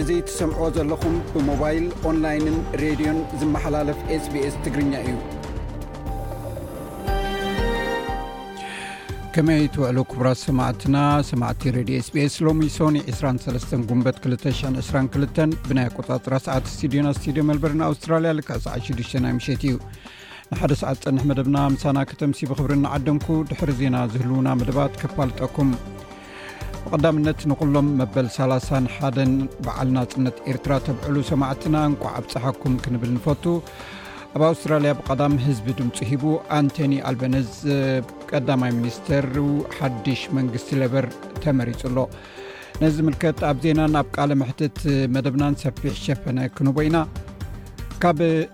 እዚ ትሰምዕዎ ዘለኹም ብሞባይል ኦንላይንን ሬድዮን ዝመሓላለፍ ስbs ትግርኛ እዩ ከመይ ትውዕሉ ክቡራት ሰማዕትና ሰማዕቲ ሬድዮ ስቤስ ሎሚ ሶኒ 23 ጉንበት 222 ብናይ ኣቆፃፅራ ሰዓት ስቱድዮና ስቱድዮ መልበር ን ኣውስትራልያ ልካ ሰዓት 6ዱሽ ናይ ምሸት እዩ ንሓደ ሰዓት ፀንሕ መደብና ምሳና ከተምሲ ብክብሪ እናዓደምኩ ድሕሪ ዜና ዝህልውና መደባት ከፋልጠኩም ብቐዳምነት ንኹሎም መበል 3ላን ሓደን በዓል ናፅነት ኤርትራ ተብዕሉ ሰማዕትና እንቋዕ ኣብፀሓኩም ክንብል ንፈቱ ኣብ ኣውስትራልያ ብቐዳም ህዝቢ ድምፂ ሂቡ ኣንቶኒ ኣልበነዝ ቀዳማይ ሚኒስተር ሓድሽ መንግስቲ ለበር ተመሪፁ ኣሎ ነዚ ምልከት ኣብ ዜናን ኣብ ቃል መሕትት መደብናን ሰፊሕ ሸፈነ ክንቦ ኢና ካብ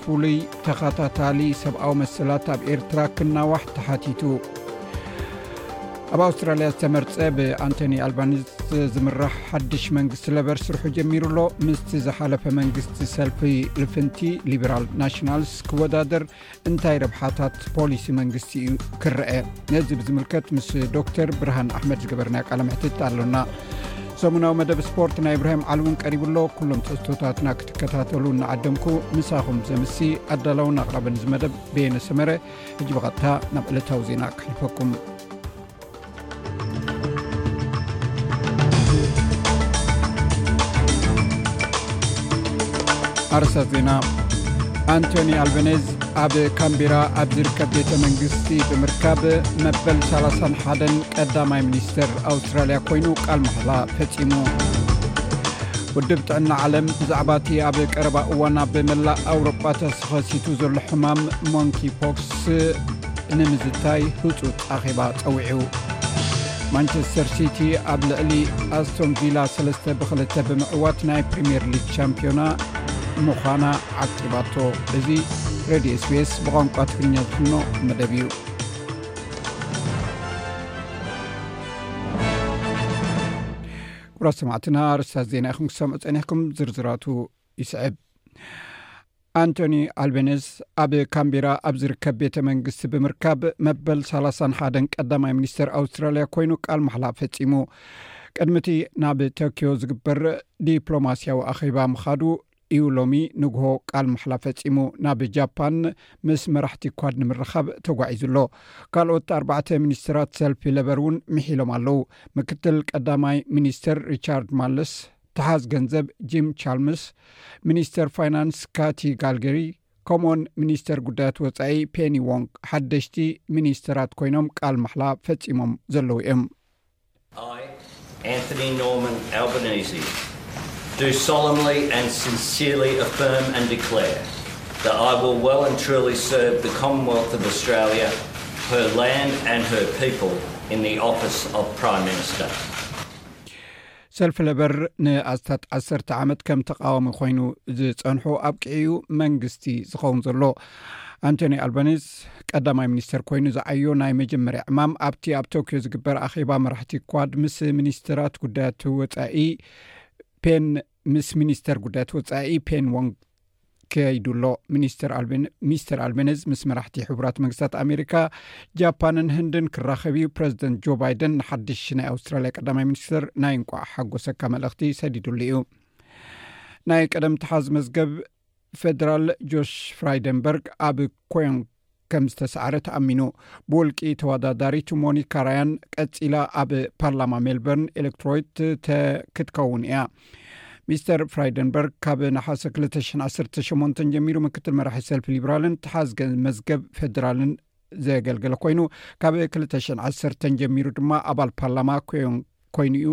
ፍሉይ ተኸታታሊ ሰብኣዊ መሰላት ኣብ ኤርትራ ክናዋሕ ተሓቲቱ ኣብ ኣውስትራልያ ዝተመርፀ ብኣንቶኒ ኣልባኒስ ዝምራሕ ሓድሽ መንግስቲ ለበር ስርሑ ጀሚሩ ኣሎ ምስቲ ዝሓለፈ መንግስቲ ሰልፊ ልፍንቲ ሊበራል ናሽናልስ ክወዳደር እንታይ ረብሓታት ፖሊሲ መንግስቲ እዩ ክረአ ነዚ ብዝምልከት ምስ ዶክተር ብርሃን ኣሕመድ ዝገበርናዮ ቃለምሕትት ኣሎና ሰሙናዊ መደብ ስፖርት ናይ እብራሂም ዓሊ እውን ቀሪቡ ኣሎ ኩሎም ፅእቶታትና ክትከታተሉ እናዓደምኩ ምሳኹም ዘምሲ ኣዳላውን ኣቕራበን እዚ መደብ ቤየነ ሰመረ ሕጂ ብቐጥታ ናብ ዕለታዊ ዜና ክሕልፈኩም ኣርሳት ዜና ኣንቶኒ ኣልበነዝ ኣብ ካምቢራ ኣብ ዝርከብ ቤተ መንግስቲ ብምርካብ መበል 31 ቀዳማይ ሚኒስትር ኣውስትራልያ ኮይኑ ቃል ማሕላ ፈፂሙ ውድብ ጥዕና ዓለም ብዛዕባ እቲ ኣብ ቀረባ እዋን ኣብ መላእ ኣውሮጳ ተስኸሲቱ ዘሎ ሕማም ሞንኪ ፖክስ ንምዝታይ ህፁት ኣኼባ ፀዊዑ ማንቸስተር ሲቲ ኣብ ልዕሊ ኣስቶን ቪላ ሰለስተ ብክልተ ብምዕዋት ናይ ፕሪምየር ሊግ ቻምፒዮና ምዃና ዓቂባቶ እዚ ሬድዮ ስፔስ ብቋንቋ ትግርኛ ዝፍኖ መደብ እዩ ኩብራት ሰማዕትና ኣርስታት ዜና ኢኹም ክሰምዑ ፀኒሕኩም ዝርዝራቱ ይስዕብ ኣንቶኒ ኣልበነስ ኣብ ካምቢራ ኣብ ዝርከብ ቤተ መንግስቲ ብምርካብ መበል ሳላሳን ሓደን ቀዳማይ ሚኒስተር ኣውስትራልያ ኮይኑ ቃል ማሓላ ፈፂሙ ቅድሚቲ ናብ ቶኪዮ ዝግበር ዲፕሎማስያዊ ኣኼባ ምካዱ እዩ ሎሚ ንግሆ ቃል ማሕላ ፈጺሙ ናብ ጃፓን ምስ መራሕቲ ኳድ ንምርኻብ ተጓዒዙ ኣሎ። ካልኦት ኣርባዕተ ሚኒስትራት ሰልፊ ለበር እውን ምሒሎም ኣለዉ። ምክትል ቀዳማይ ሚኒስትር ሪቻርድ ማለስ፣ ተሓዝ ገንዘብ ጂም ቻልምስ፣ ሚኒስትር ፋይናንስ ካቲ ጋልገሪ ከምኡውን ሚኒስትር ጉዳያት ወጻኢ ፔኒ ዎንግ ሓደሽቲ ሚኒስትራት ኮይኖም ቃል ማሕላ ፈጺሞም ዘለዉ እዮም። ሰልፊ ለበር ንኣስታት ዓሰርተ ዓመት ከም ተቃዋሚ ኮይኑ ዝፀንሑ ኣብቂዑ መንግስቲ ዝኸውን ዘሎ ኣንቶኒ ኣልባኒዝ ኪምስ ቀዳማይ ሚኒስተር ኮይኑ ዝዓዮ ናይ መጀመርያ ዕማም ኣብቲ ኣብ ቶክዮ ዝግበር ኣኼባ መራሕቲ ኳድ ምስ ሚኒስትራት ጉዳያት ወፃኢ ፔን ምስ ሚኒስተር ጉዳያት ወፃኢ ፔን ዎንግ ከይዱ ኣሎ ሚኒስተር ኣልቤነዝ ምስ መራሕቲ ሕቡራት መንግስታት ኣሜሪካ ጃፓንን ህንድን ክራኸብ እዩ ፕረዚደንት ጆ ባይደን ንሓድሽ ናይ ኣውስትራልያ ቀዳማይ ሚኒስተር ናይ እንቋዕ ሓጎሰካ መልእኽቲ ሰዲዱሉ እዩ ናይ ቀደም ተሓዝ መዝገብ ፌደራል ጆሽ ፍራይደንበርግ ኣብ ኮዮን ከም ዝተሰዓረ ተኣሚኑ ብውልቂ ተወዳዳሪት ሞኒካ ራያን ቀፂላ ኣብ ፓርላማ ሜልበርን ኤሌክትሮይት ክትከውን እያ ሚስተር ፍራይደንበርግ ካብ ንሓሰ 218 ጀሚሩ ምክትል መራሒ ሰልፊ ሊብራልን ተሓዝገ መዝገብ ፌደራልን ዘገልገለ ኮይኑ ካብ 210 ጀሚሩ ድማ ኣባል ፓርላማ ኮዮን ኮይኑ እዩ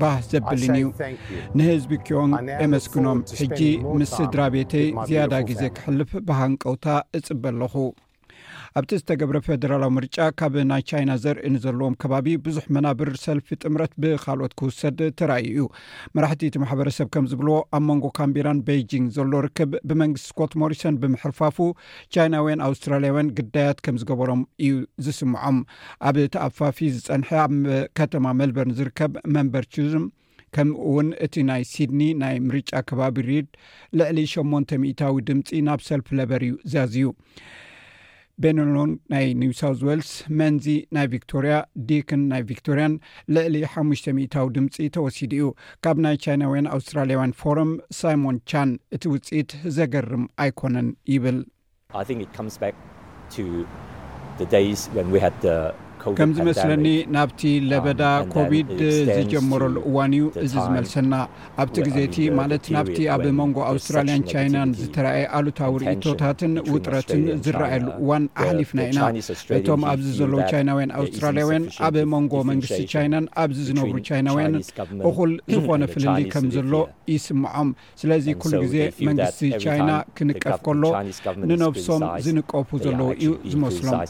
ባህ ዘብልን እዩ ንህዝቢ ኪዮንግ ኤመስግኖም ሕጂ ምስ ስድራ ቤተይ ዝያዳ ግዜ ክሕልፍ ብሃንቀውታ እጽበ ኣለኹ ኣብቲ ዝተገብረ ፈደራላዊ ምርጫ ካብ ናይ ቻይና ዘርኢ ንዘለዎም ከባቢ ብዙሕ መናብር ሰልፊ ጥምረት ብካልኦት ክውሰድ ተራእዩ እዩ መራሕቲ እቲ ማሕበረሰብ ከም ዝብልዎ ኣብ መንጎ ካምቢራን ቤይጂንግ ዘሎ ርክብ ብመንግስቲ ስኮት ሞሪሰን ብምሕርፋፉ ቻይናውያን ኣውስትራልያውያን ግዳያት ከም ዝገበሮም እዩ ዝስምዖም ኣብ ተኣፋፊ ዝፀንሐ ኣብ ከተማ መልበርን ዝርከብ መንበር ቹዝም ከምኡ እውን እቲ ናይ ሲድኒ ናይ ምርጫ ከባቢ ሪድ ልዕሊ 8ን ሚታዊ ድምፂ ናብ ሰልፊ ለበር እዩ ዛዝዩ ቤንሎን ናይ ኒው ሳውት ዌልስ መንዚ ናይ ቪክቶርያ ዲክን ናይ ቪክቶርያን ልዕሊ ሓሙሽ ሚታዊ ድምፂ ተወሲዱ እዩ ካብ ናይ ቻይናውያን ኣውስትራልያውያን ፎረም ሳይሞን ቻን እቲ ውፅኢት ዘገርም ኣይኮነን ይብል። ከም ዝመስለኒ ናብቲ ለበዳ ኮቪድ ዝጀመረሉ እዋን እዩ እዚ ዝመልሰና። ኣብቲ ግዜ እቲ ማለት ናብቲ ኣብ መንጎ ኣውስትራልያን ቻይናን ዝተረኣየ ኣሉታዊ ርእቶታትን ውጥረትን ዝረኣየሉ እዋን ኣሕሊፍና ኢና። እቶም ኣብዚ ዘለዉ ቻይናውያን ኣውስትራልያውያን ኣብ መንጎ መንግስቲ ቻይናን ኣብዚ ዝነብሩ ቻይናውያንን እኹል ዝኾነ ፍልልይ ከም ዘሎ ይስምዖም ስለዚ ኩሉ ግዜ መንግስቲ ቻይና ክንቀፍ ከሎ ንነብሶም ዝንቀፉ ዘለዎ እዩ ዝመስሎም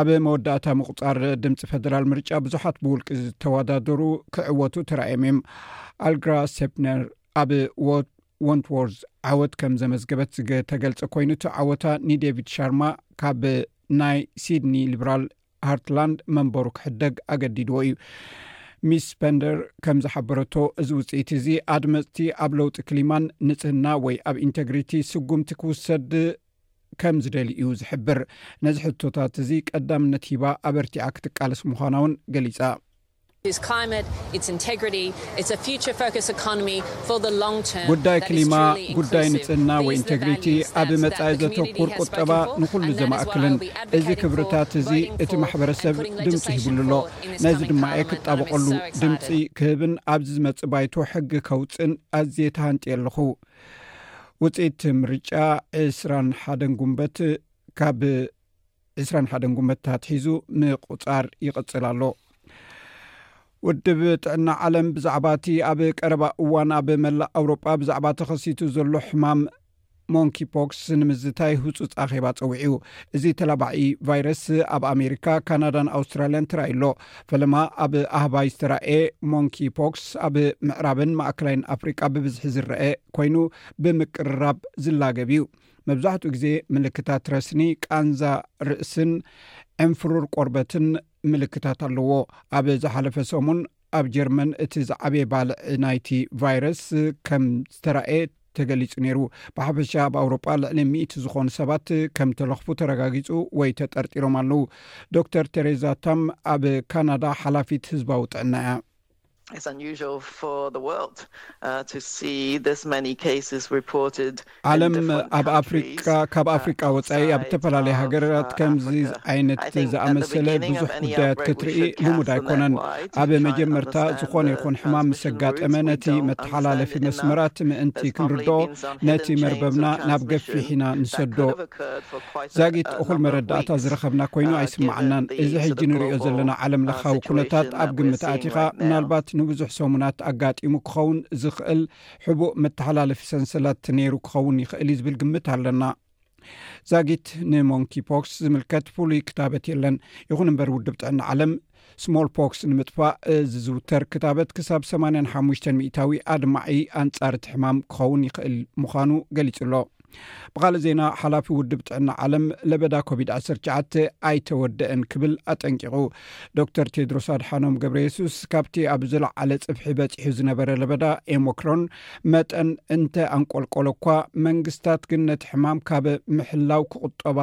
ኣብ መወዳእታ ምቁፃር ድምፂ ፈደራል ምርጫ ብዙሓት ብውልቂ ዝተወዳደሩ ክዕወቱ ተራእዮም እዮም ኣልግራ ሰፕነር ኣብ ወንትዎርዝ ዓወት ከም ዘመዝገበት ዝተገልፀ ኮይኑ እቲ ዓወታ ንደቪድ ሻርማ ካብ ናይ ሲድኒ ሊብራል ሃርትላንድ መንበሩ ክሕደግ ኣገዲድዎ እዩ። ሚስ ስፐንደር ከም ዝሓበረቶ እዚ ውፅኢት እዚ ኣድመፅቲ ኣብ ለውጢ ክሊማን ንፅህና ወይ ኣብ ኢንተግሪቲ ስጉምቲ ክውሰድ ከም ዝደሊ እዩ ዝሕብር። ነዚ ሕቶታት እዚ ቀዳምነት ሂባ ኣበርቲዓ ክትቃለስ ምዃና እውን ገሊፃ። ጉዳይ ክሊማ፣ ጉዳይ ንጽህና ወይ ኢንተግሪቲ፣ ኣብ መጻኢ ዘተኩር ቁጠባ ንኹሉ ዘማእክልን እዚ ክብርታት እዚ እቲ ማሕበረሰብ ድምፂ ሂብሉ ኣሎ። ነዚ ድማ እየ ክጣበቀሉ ድምፂ ክህብን ኣብዚ ዝመፅእ ባይቶ ሕጊ ከውፅን ኣዝየ ተሃንጥየ ኣለኹ። ውፅኢት ምርጫ ዕስራን ሓደን ጉንበት ካብ ዕስራን ሓደን ጉንበትታት ሒዙ ምቁፃር ይቕፅል ኣሎ። ውድብ ጥዕና ዓለም ብዛዕባ እቲ ኣብ ቀረባ እዋን ኣብ መላእ ኣውሮጳ ብዛዕባ ተኸሲቱ ዘሎ ሕማም ሞንኪ ፖክስ ንምዝታይ ህፁፅ ኣኼባ ፀዊዑ እዩ። እዚ ተላባዒ ቫይረስ ኣብ ኣሜሪካ፣ ካናዳን ኣውስትራልያን ተራእዩ ኣሎ። ፈለማ ኣብ ኣህባይ ዝተራእየ ሞንኪ ፖክስ ኣብ ምዕራብን ማእከላይን ኣፍሪቃ ብብዝሒ ዝረአ ኮይኑ ብምቅርራብ ዝላገብ እዩ። መብዛሕትኡ ግዜ ምልክታት ረስኒ ቃንዛ ርእስን ዕንፍሩር ቆርበትን ምልክታት ኣለዎ ኣብ ዝሓለፈ ሰሙን ኣብ ጀርመን እቲ ዝዓበየ ባልዒ ናይቲ ቫይረስ ከም ዝተራእየ ተገሊጹ ነይሩ ብሓፈሻ ኣብ ኣውሮጳ ልዕሊ ሚእቲ ዝኾኑ ሰባት ከም ተለኽፉ ተረጋጊጹ ወይ ተጠርጢሮም ኣለዉ ዶክተር ቴሬዛ ታም ኣብ ካናዳ ሓላፊት ህዝባዊ ጥዕና እያ ዓለም ኣብ ኣፍሪቃ ካብ ኣፍሪቃ ወፃኢ ኣብ ዝተፈላለየ ሃገራት ከምዚ ዓይነት ዝኣመሰለ ብዙሕ ጉዳያት ክትርኢ ልሙድ ኣይኮነን ኣብ መጀመርታ ዝኾነ ይኹን ሕማም ምስ ኣጋጠመ ነቲ መተሓላለፊ መስመራት ምእንቲ ክንርድኦ ነቲ መርበብና ናብ ገፊሕ ኢና ንሰዶ ዛጊት እኹል መረዳእታ ዝረኸብና ኮይኑ uh, ኣይስማዓናን እዚ ሕጂ ንሪዮ ዘለና ዓለም uh, ለኻዊ ኩነታት ኣብ ግምት ኣቲኻ ምናልባት ንብዙሕ ሰሙናት ኣጋጢሙ ክኸውን ዝኽእል ሕቡእ መተሓላለፊ ሰንሰላት ነይሩ ክኸውን ይኽእል እዩ ዝብል ግምት ኣለና ዛጊት ንሞንኪ ፖክስ ዝምልከት ፍሉይ ክታበት የለን ይኹን እምበር ውድብ ጥዕና ዓለም ስሞል ፖክስ ንምጥፋእ ዝዝውተር ክታበት ክሳብ 85 ሚእታዊ ኣድማዒ ኣንጻር እቲ ሕማም ክኸውን ይኽእል ምዃኑ ገሊጹ ኣሎ ብኻልእ ዜና ሓላፊ ውድብ ጥዕና ዓለም ለበዳ ኮቪድ-19 ኣይተወደአን ክብል ኣጠንቂቑ ዶክተር ቴድሮስ ኣድሓኖም ገብረ የሱስ ካብቲ ኣብ ዝለዓለ ጽፍሒ በጺሑ ዝነበረ ለበዳ ኤሞክሮን መጠን እንተ ኣንቆልቆሎ እኳ መንግስታት ግን ነቲ ሕማም ካብ ምሕላው ክቁጠባ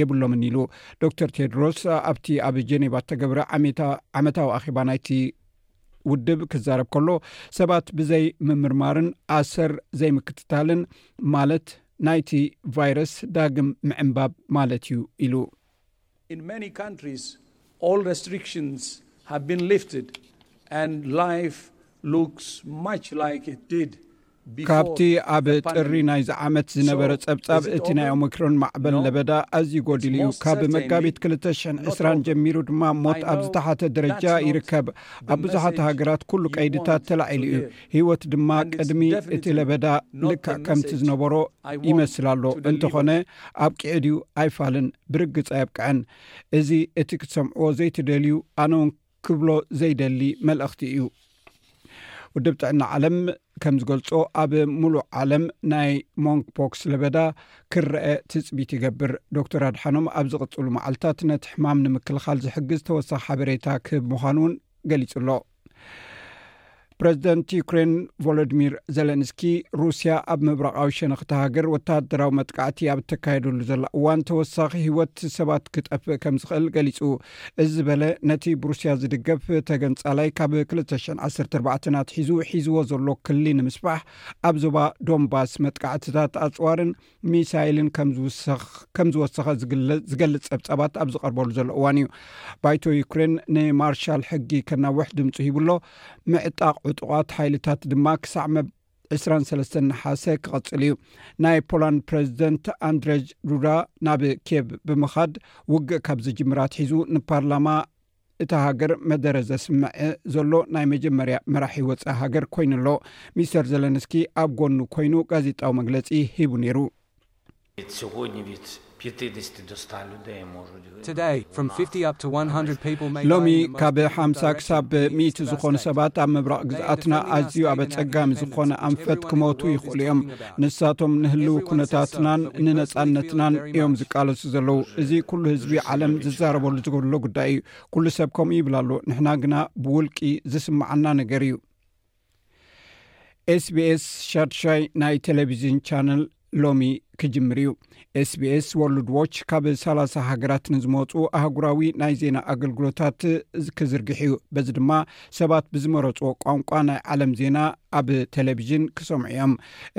የብሎምን ኢሉ ዶክተር ቴድሮስ ኣብቲ ኣብ ጀኔቫ እተገብረ ዓመታዊ ኣኼባ ናይቲ ውድብ ክዛረብ ከሎ ሰባት ብዘይ ምምርማርን ኣሰር ዘይምክትታልን ማለት ናይቲ ቫይረስ ዳግም ምዕምባብ ማለት እዩ ኢሉ ካብቲ ኣብ ጥሪ ናይዚ ዓመት ዝነበረ ጸብጻብ እቲ ናይ ኦሚክሮን ማዕበል ለበዳ ኣዝዩ ጎዲሉ እዩ ካብ መጋቢት 220 ጀሚሩ ድማ ሞት ኣብ ዝተሓተ ደረጃ ይርከብ ኣብ ብዙሓት ሃገራት ኩሉ ቀይድታት ተላዒሉ እዩ ህይወት ድማ ቅድሚ እቲ ለበዳ ልክዕ ከምቲ ዝነበሮ ይመስል ኣሎ እንተኾነ ኣብቂዑ ድዩ ኣይፋልን ብርግጽ ኣየብቅዐን እዚ እቲ ክትሰምዕዎ ዘይትደልዩ ኣነ ውን ክብሎ ዘይደሊ መልእኽቲ እዩ ውድብ ጥዕና ዓለም ከም ዝገልጾ ኣብ ሙሉእ ዓለም ናይ ሞንክ ቦክስ ለበዳ ክረአ ትፅቢት ይገብር ዶክተር ኣድሓኖም ኣብ ዝቕፅሉ መዓልትታት ነቲ ሕማም ንምክልኻል ዝሕግዝ ተወሳኺ ሓበሬታ ክህብ ምዃኑ እውን ገሊጹ ኣሎ ፕረዚደንት ዩክሬን ቮሎድሚር ዘለንስኪ ሩስያ ኣብ ምብራቓዊ ሸነኽቲ ሃገር ወተሃደራዊ መጥቃዕቲ ኣብ እተካየደሉ ዘላ እዋን ተወሳኺ ህይወት ሰባት ክጠፍእ ከም ዝኽእል ገሊጹ እዚ ዝበለ ነቲ ብሩስያ ዝድገፍ ተገንጻላይ ካብ 214 ኣትሒዙ ሒዝዎ ዘሎ ክሊ ንምስፋሕ ኣብ ዞባ ዶንባስ መጥቃዕትታት ኣጽዋርን ሚሳይልን ከም ዝወሰኸ ዝገልፅ ፀብፃባት ኣብ ዝቐርበሉ ዘሎ እዋን እዩ ባይቶ ዩክሬን ንማርሻል ሕጊ ከናውሕ ድምፁ ሂብሎ ምዕጣቕ ዕጡቓት ሓይልታት ድማ ክሳዕ መብ 23 ሓሰ ክቐፅል እዩ ናይ ፖላንድ ፕረዚደንት ኣንድረጅ ሩዳ ናብ ኬብ ብምኻድ ውግእ ካብ ዝጅምራት ሒዙ ንፓርላማ እታ ሃገር መደረ ዘስምዐ ዘሎ ናይ መጀመርያ መራሒ ወጻኢ ሃገር ኮይኑ ኣሎ። ሚስተር ዘለንስኪ ኣብ ጎኑ ኮይኑ ጋዜጣዊ መግለጺ ሂቡ ነይሩ። ሎሚ ካብ ሓምሳ ክሳብ ሚእቲ ዝኾኑ ሰባት ኣብ ምብራቕ ግዝኣትና ኣዝዩ ኣብ ኣጸጋሚ ዝኾነ ኣንፈት ክሞቱ ይኽእሉ እዮም። ንሳቶም ንህልዊ ኩነታትናን ንነፃነትናን እዮም ዝቃለሱ ዘለዉ እዚ ኩሉ ህዝቢ ዓለም ዝዛረበሉ ዝገብሎ ጉዳይ እዩ ኩሉ ሰብ ከምኡ ይብል ኣሉ ንሕና ግና ብውልቂ ዝስምዓና ነገር እዩ ስbስ ሻድሻይ ናይ ቴሌቭዝን ቻነል ሎሚ ክጅምር እዩ ስbስ ወርልድ ዎች ካብ ሰላ0 ሃገራት ንዝመፁ ኣህጉራዊ ናይ ዜና ኣገልግሎታት ክዝርግሕ እዩ በዚ ድማ ሰባት ብዝመረፁዎ ቋንቋ ናይ ዓለም ዜና ኣብ ቴሌቭዥን ክሰምዑ እዮም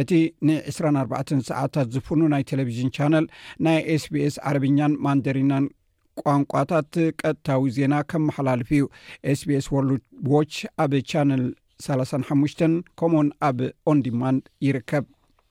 እቲ ን24 ሰዓታት ዝፍኑ ናይ ቴሌቭዥን ቻነል ናይ ስbስ ዓረብኛን ማንደሪናን ቋንቋታት ቀጥታዊ ዜና ከመሓላልፍ እዩ ስbስ ወርልድ ዎች ኣብ ቻነል 35 ከምኡውን ኣብ ኦንዲማንድ ይርከብ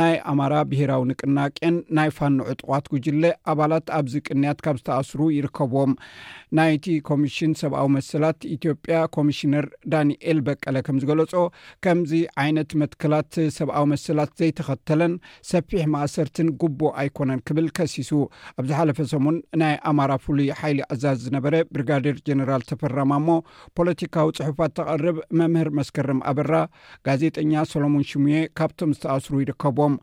ናይ ኣማራ ብሄራዊ ንቅናቄን ናይ ፋኖ ዕጡቋት ጉጅለ ኣባላት ኣብዚ ቅንያት ካብ ዝተኣስሩ ይርከብዎም ናይቲ ኮሚሽን ሰብኣዊ መሰላት ኢትዮጵያ ኮሚሽነር ዳንኤል በቀለ ከም ዝገለጾ ከምዚ ዓይነት መትከላት ሰብኣዊ መሰላት ዘይተኸተለን ሰፊሕ ማእሰርትን ጉቡእ ኣይኮነን ክብል ከሲሱ ኣብ ዝሓለፈ ሰሙን ናይ ኣማራ ፍሉይ ሓይሊ ኣዛዝ ዝነበረ ብሪጋዴር ጀነራል ተፈራማሞ ፖለቲካዊ ፅሑፋት ተቐርብ መምህር መስከረም ኣበራ ጋዜጠኛ ሰሎሞን ሽሙየ ካብቶም ዝተኣስሩ ይርከቦም።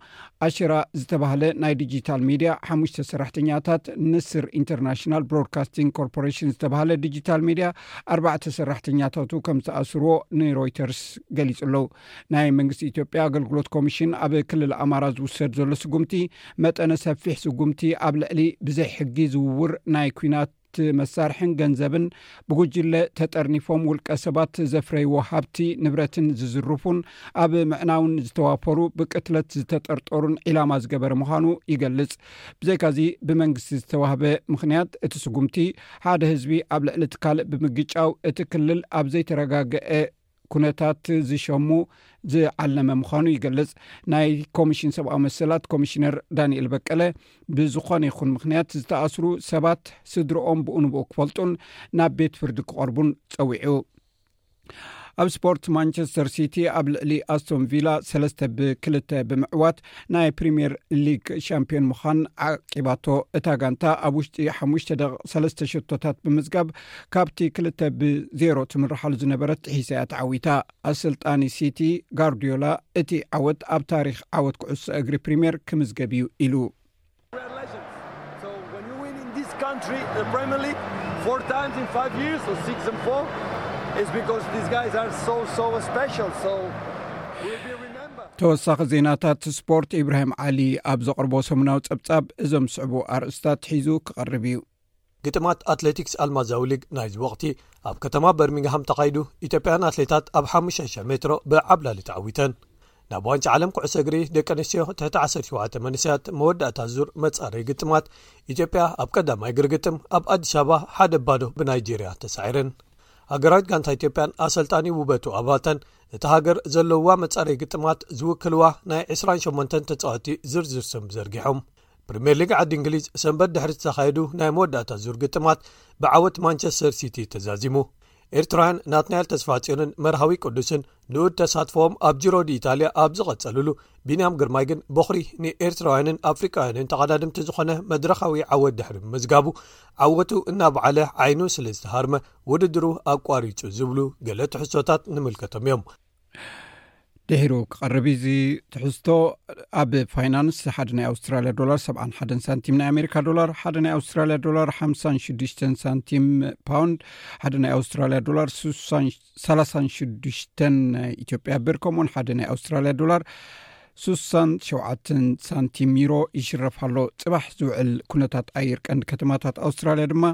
ኣሽራ ዝተባህለ ናይ ዲጂታል ሚድያ ሓሙሽተ ሰራሕተኛታት፣ ንስር ኢንተርናሽናል ብሮድካስቲንግ ኮርፖሬሽን ዝተባህለ ዲጂታል ሚድያ ኣርባዕተ ሰራሕተኛታቱ ከም ዝተኣስርዎ ንሮይተርስ ገሊጹ ኣሎ። ናይ መንግስቲ ኢትዮጵያ ኣገልግሎት ኮሚሽን ኣብ ክልል ኣማራ ዝውሰድ ዘሎ ስጉምቲ መጠነ ሰፊሕ ስጉምቲ ኣብ ልዕሊ ብዘይ ሕጊ ዝውውር ናይ ኩናት እቲ መሳርሕን ገንዘብን ብጉጅለ ተጠርኒፎም ውልቀ ሰባት ዘፍረይዎ ሃብቲ ንብረትን ዝዝርፉን ኣብ ምዕናውን ዝተዋፈሩ ብቅትለት ዝተጠርጠሩን ዒላማ ዝገበረ ምዃኑ ይገልጽ። ብዘይካዚ ብመንግስቲ ዝተዋህበ ምኽንያት እቲ ስጉምቲ ሓደ ህዝቢ ኣብ ልዕሊ እቲ ካልእ ብምግጫው እቲ ክልል ኣብ ዘይተረጋገኤ ኩነታት ዝሸሙ ዝዓለመ ምዃኑ ይገልጽ። ናይ ኮሚሽን ሰብኣዊ መሰላት ኮሚሽነር ዳንኤል በቀለ ብዝኾነ ይኹን ምክንያት ዝተኣስሩ ሰባት ስድርኦም ብኡ ንብኡ ክፈልጡን ናብ ቤት ፍርዲ ክቐርቡን ጸዊዑ። ኣብ ስፖርት ማንቸስተር ሲቲ ኣብ ልዕሊ ኣስቶን ቪላ ሰለስተ ብክልተ ብምዕዋት ናይ ፕሪምየር ሊግ ሻምፒዮን ምዃን ዓቂባቶ እታ ጋንታ ኣብ ውሽጢ ሓሙሽተ ደቂ ሰለስተ ሸቶታት ብምዝጋብ ካብቲ ክልተ ብዜሮ ትምርሓሉ ዝነበረት ጥሒሰ እያ ተዓዊታ ኣሰልጣኒ ሲቲ ጋርድዮላ እቲ ዓወት ኣብ ታሪክ ዓወት ክዕሶ እግሪ ፕሪምየር ክምዝገብ እዩ ኢሉ ተወሳኺ ዜናታት ስፖርት ኢብራሂም ዓሊ ኣብ ዘቕርቦ ሰሙናዊ ጸብጻብ እዞም ዝስዕቡ ኣርእስታት ሒዙ ክቐርብ እዩ ግጥማት ኣትሌቲክስ ኣልማዛዊ ሊግ ናይዚ ወቕቲ ኣብ ከተማ በርሚንግሃም ተኻይዱ ኢትዮጵያን ኣትሌታት ኣብ 500 ሜትሮ ብዓብላሊ ተዓዊተን ናብ ዋንጫ ዓለም ኩዕሶ እግሪ ደቂ ኣንስትዮ ትሕቲ 17 መንስያት መወዳእታ ዙር መፃረይ ግጥማት ኢትዮጵያ ኣብ ቀዳማይ እግሪ ግጥም ኣብ ኣዲስ ኣበባ ሓደ ባዶ ብናይጀርያ ተሳዒረን ሃገራዊት ጋንታ ኢትዮጵያን ኣሰልጣኒ ውበቱ ኣባተን እቲ ሃገር ዘለውዋ መፃረይ ግጥማት ዝውክልዋ ናይ 28 ተፃወቲ ዝርዝር ስም ዘርጊሖም ፕሪምየር ሊግ ዓዲ እንግሊዝ ሰንበት ድሕሪ ዝተኻየዱ ናይ መወዳእታ ዙር ግጥማት ብዓወት ማንቸስተር ሲቲ ተዛዚሙ ኤርትራውያን ናትናኤል ተስፋጽዮንን መርሃዊ ቅዱስን ንኡድ ተሳትፎዎም ኣብ ጅሮዲ ኢታልያ ኣብ ዝቐጸልሉ ቢንያም ግርማይ ግን ቦኽሪ ንኤርትራውያንን ኣፍሪቃውያንን ተቐዳድምቲ ዝኾነ መድረኻዊ ዓወት ድሕሪ ምዝጋቡ ዓወቱ እናብዓለ ዓይኑ ስለ ዝተሃርመ ውድድሩ ኣቋሪጹ ዝብሉ ገለ ትሕሶታት ንምልከቶም እዮም ድሒሩ ክቐርብ እዚ ትሕዝቶ ኣብ ፋይናንስ ሓደ ናይ ኣውስትራልያ ዶላር 71 ሳንቲም ናይ ኣሜሪካ ዶላር ሓደ ናይ ኣውስትራልያ ዶላር 56 ሳንቲም ፓውንድ ሓደ ናይ ኣውስትራልያ ዶላር 36 ናይ ኢትዮጵያ ብር ከምኡውን ሓደ ናይ ኣውስትራልያ ዶላር 67 ሳንቲም ዩሮ ይሽረፍ ኣሎ ፅባሕ ዝውዕል ኩነታት ኣየር ቀንዲ ከተማታት ኣውስትራልያ ድማ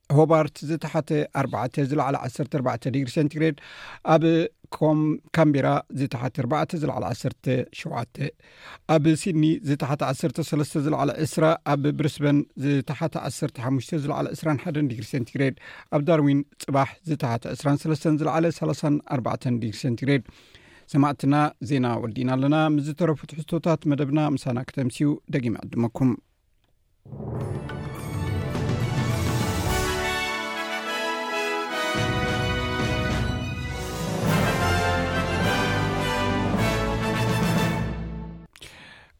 ሆባርት ዝተሓተ ኣርባዕተ ዝለዕለ ዓሰርተ ኣርባዕተ ዲግሪ ሰንቲግሬድ ኣብ ኮም ካምቢራ ዝተሓተ ኣርባዕተ ዝለዕለ ዓሰርተ ሸውዓተ ኣብ ሲድኒ ዝተሓተ ዓሰርተ ሰለስተ ዝለዕለ ዕስራ ኣብ ብሪስበን ዝተሓተ ዓሰርተ ሓሙሽተ ዝለዕለ ዕስራን ሓደን ዲግሪ ሰንቲግሬድ ኣብ ዳርዊን ፅባሕ ዝተሓተ ዕስራን ሰለስተን ዝለዕለ ሰላሳን ኣርባዕተን ዲግሪ ሰንቲግሬድ ሰማዕትና ዜና ወዲእና ኣለና ምስ ዝተረፉ ትሕዝቶታት መደብና ምሳና ክተምስዩ ደጊመ ዕድመኩም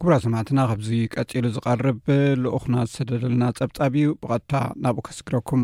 ክቡራ ሰማዕትና ካብዚ ቀፂሉ ዝቐርብ ልኡክና ዝሰደደልና ፀብፃብ እዩ ብቐጥታ ናብኡ ከስግረኩም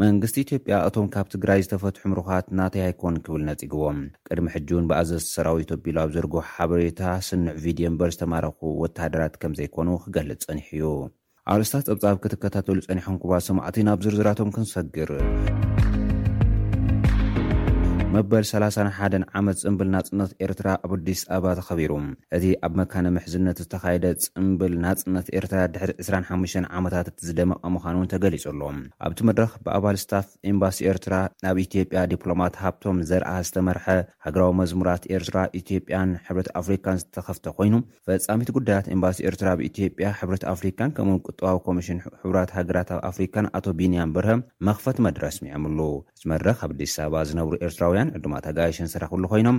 መንግስቲ ኢትዮጵያ እቶም ካብ ትግራይ ዝተፈትሑ ምሩኻት ናተይ ኣይኮኑን ክብል ነጺግዎም። ቅድሚ ሕጂ'ውን ብኣዘዝቲ ሰራዊት ኣቢሉ ኣብ ዘርገሖ ሓበሬታ፣ ስኑዕ ቪድዮ እምበር ዝተማረኹ ወተሃደራት ከም ዘይኮኑ ክገልጽ ጸኒሑ'ዩ። ኣርእስታት ጸብጻብ ክትከታተሉ ጸኒሕኩም ክቡራት ሰማዕቲ፣ ናብ ዝርዝራቶም ክንሰግር። መበል ሰላሳን ሓደን ዓመት ጽምብል ናጽነት ኤርትራ ኣብ ኣዲስ ኣበባ ተኸቢሩ። እቲ ኣብ መካነ ምሕዝነት ዝተኻየደ ጽምብል ናጽነት ኤርትራ ድሕሪ ዕስራን ሓሙሽተን ዓመታት እቲ ዝደመቐ ምዃኑ'ውን ተገሊጹ ኣሎ። ኣብቲ መድረኽ ብኣባል ስታፍ ኤምባሲ ኤርትራ ናብ ኢትዮጵያ ዲፕሎማት ሃብቶም ዘርኣ ዝተመርሐ ሃገራዊ መዝሙራት ኤርትራ፣ ኢትዮጵያን ሕብረት ኣፍሪካን ዝተኸፍተ ኮይኑ፣ ፈፃሚት ጉዳያት ኤምባሲ ኤርትራ ኣብ ኢትዮጵያ፣ ሕብረት ኣፍሪካን ከምኡ ውን ቁጠባዊ ኮሚሽን ሕቡራት ሃገራት ኣብ ኣፍሪካን ኣቶ ቢንያም በርሀ መኽፈቲ መደረ ኣስሚዖምሉ። እቲ መድረኽ ኣብ ኣዲስ ኣበባ ዝነብሩ ኤርትራውያን ዕዱማት ኣጋይሽን ዝተረኽብሉ ኮይኖም፣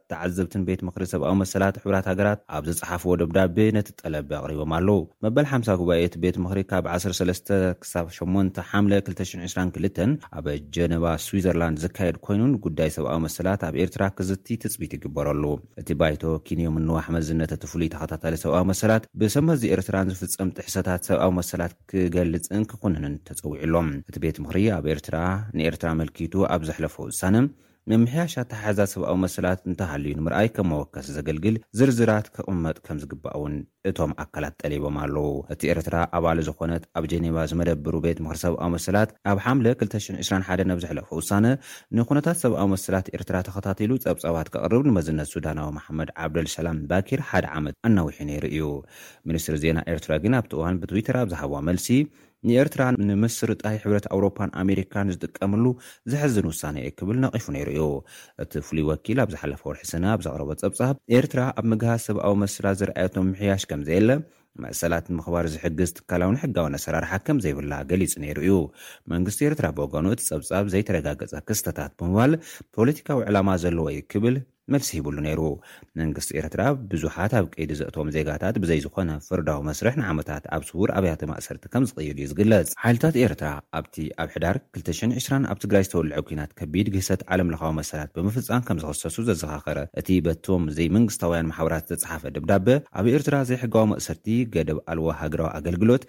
ተዓዘብትን ቤት ምኽሪ ሰብኣዊ መሰላት ሕቡራት ሃገራት ኣብ ዝጸሓፍዎ ደብዳቤ ነቲ ጠለብ ኣቕሪቦም ኣለዉ። መበል ሓምሳ ጉባኤ እቲ ቤት ምኽሪ ካብ ዓሰርተ ሰለስተ ክሳብ ሸሞንተ ሓምለ ክልተ ሽሕን ዕስራን ክልተን ኣብ ጀነቫ ስዊዘርላንድ ዝካየድ ኮይኑ ንጉዳይ ሰብኣዊ መሰላት ኣብ ኤርትራ ክዝቲ ትጽቢት ይግበረሉ። እቲ ባይቶ ኪንዮ ምንዋሕ መዝነት እቲ ፍሉይ ተኸታታሊ ሰብኣዊ መሰላት ብሰብ መዚ ኤርትራን ዝፍጸም ጥሕሰታት ሰብኣዊ መሰላት ክገልጽን ክኹንንን ተጸዊዑ ኣሎ። እቲ ቤት ምኽሪ ኣብ ኤርትራ ንኤርትራ ኣመልኪቱ ኣብ ዘሕለፎ ውሳነ፣ ምምሕያሽ ኣተሓሕዛ ሰብኣዊ መሰላት እንተሃልዩ ንምርኣይ ከም መወከሲ ዘገልግል ዝርዝራት ክቕመጥ ከም ዝግባእ እውን እቶም ኣካላት ጠሊቦም ኣለዉ። እቲ ኤርትራ ኣባል ዝኾነት ኣብ ጀኔቫ ዝመደብሩ ቤት ምኽሪ ሰብኣዊ መሰላት ኣብ ሓምለ ክልተ ሽሕን ዕስራን ሓደን ኣብ ዘሕለፎ ውሳነ ንኩነታት ሰብኣዊ መሰላት ኤርትራ ተኸታቲሉ ጸብጻባት ከቕርብ ንመዝነት ሱዳናዊ መሓመድ ዓብደል ሰላም ባኪር ሓደ ዓመት ኣናዊሑ ነይሩ እዩ። ሚኒስትሪ ዜና ኤርትራ ግን ኣብቲ እዋን ብትዊተር ኣብ ዝሃቦ መልሲ ንኤርትራ ንምስርጣይ ሕብረት ኣውሮፓን ኣሜሪካን ዝጥቀምሉ ዘሕዝን ውሳኔ'ዩ ክብል ነቒፉ ነይሩ'ዩ። እቲ ፍሉይ ወኪል ኣብ ዝሓለፈ ወርሒ ሰነ ኣብ ዘቕረቦ ጸብጻብ፣ ኤርትራ ኣብ ምግሃስ ሰብኣዊ መሰላት ዘርኣየቶ ምምሕያሽ ከምዘየለ፣ መሰላት ንምኽባር ዝሕግዝ ትካላውን ሕጋውን ኣሰራርሓ ከምዘይብላ ገሊጹ ነይሩ'ዩ። መንግስቲ ኤርትራ ብወገኑ እቲ ጸብጻብ ዘይተረጋገጸ ክስተታት ብምባል ፖለቲካዊ ዕላማ ዘለዎ'ዩ ክብል፣ መልሲ ሂብሉ ነይሩ። መንግስቲ ኤርትራ ብዙሓት ኣብ ቀይዲ ዘእተዎም ዜጋታት ብዘይ ዝኾነ ፍርዳዊ መስርሕ ንዓመታት ኣብ ስዉር ኣብያተ ማእሰርቲ ከም ዝቕይድ እዩ ዝግለጽ። ሓይልታት ኤርትራ ኣብቲ ኣብ ሕዳር ክልተ ሽሕን ዕስራን ኣብ ትግራይ ዝተወልዐ ኲናት ከቢድ ግህሰት ዓለምለኻዊ መሰላት ብምፍጻም ከም ዝኽሰሱ ዘዘኻኸረ እቲ በቶም ዘይመንግስታውያን ማሕበራት ዝተጽሓፈ ደብዳበ ኣብ ኤርትራ ዘይሕጋዊ መእሰርቲ፣ ገደብ ኣልቦ ሃገራዊ ኣገልግሎት፣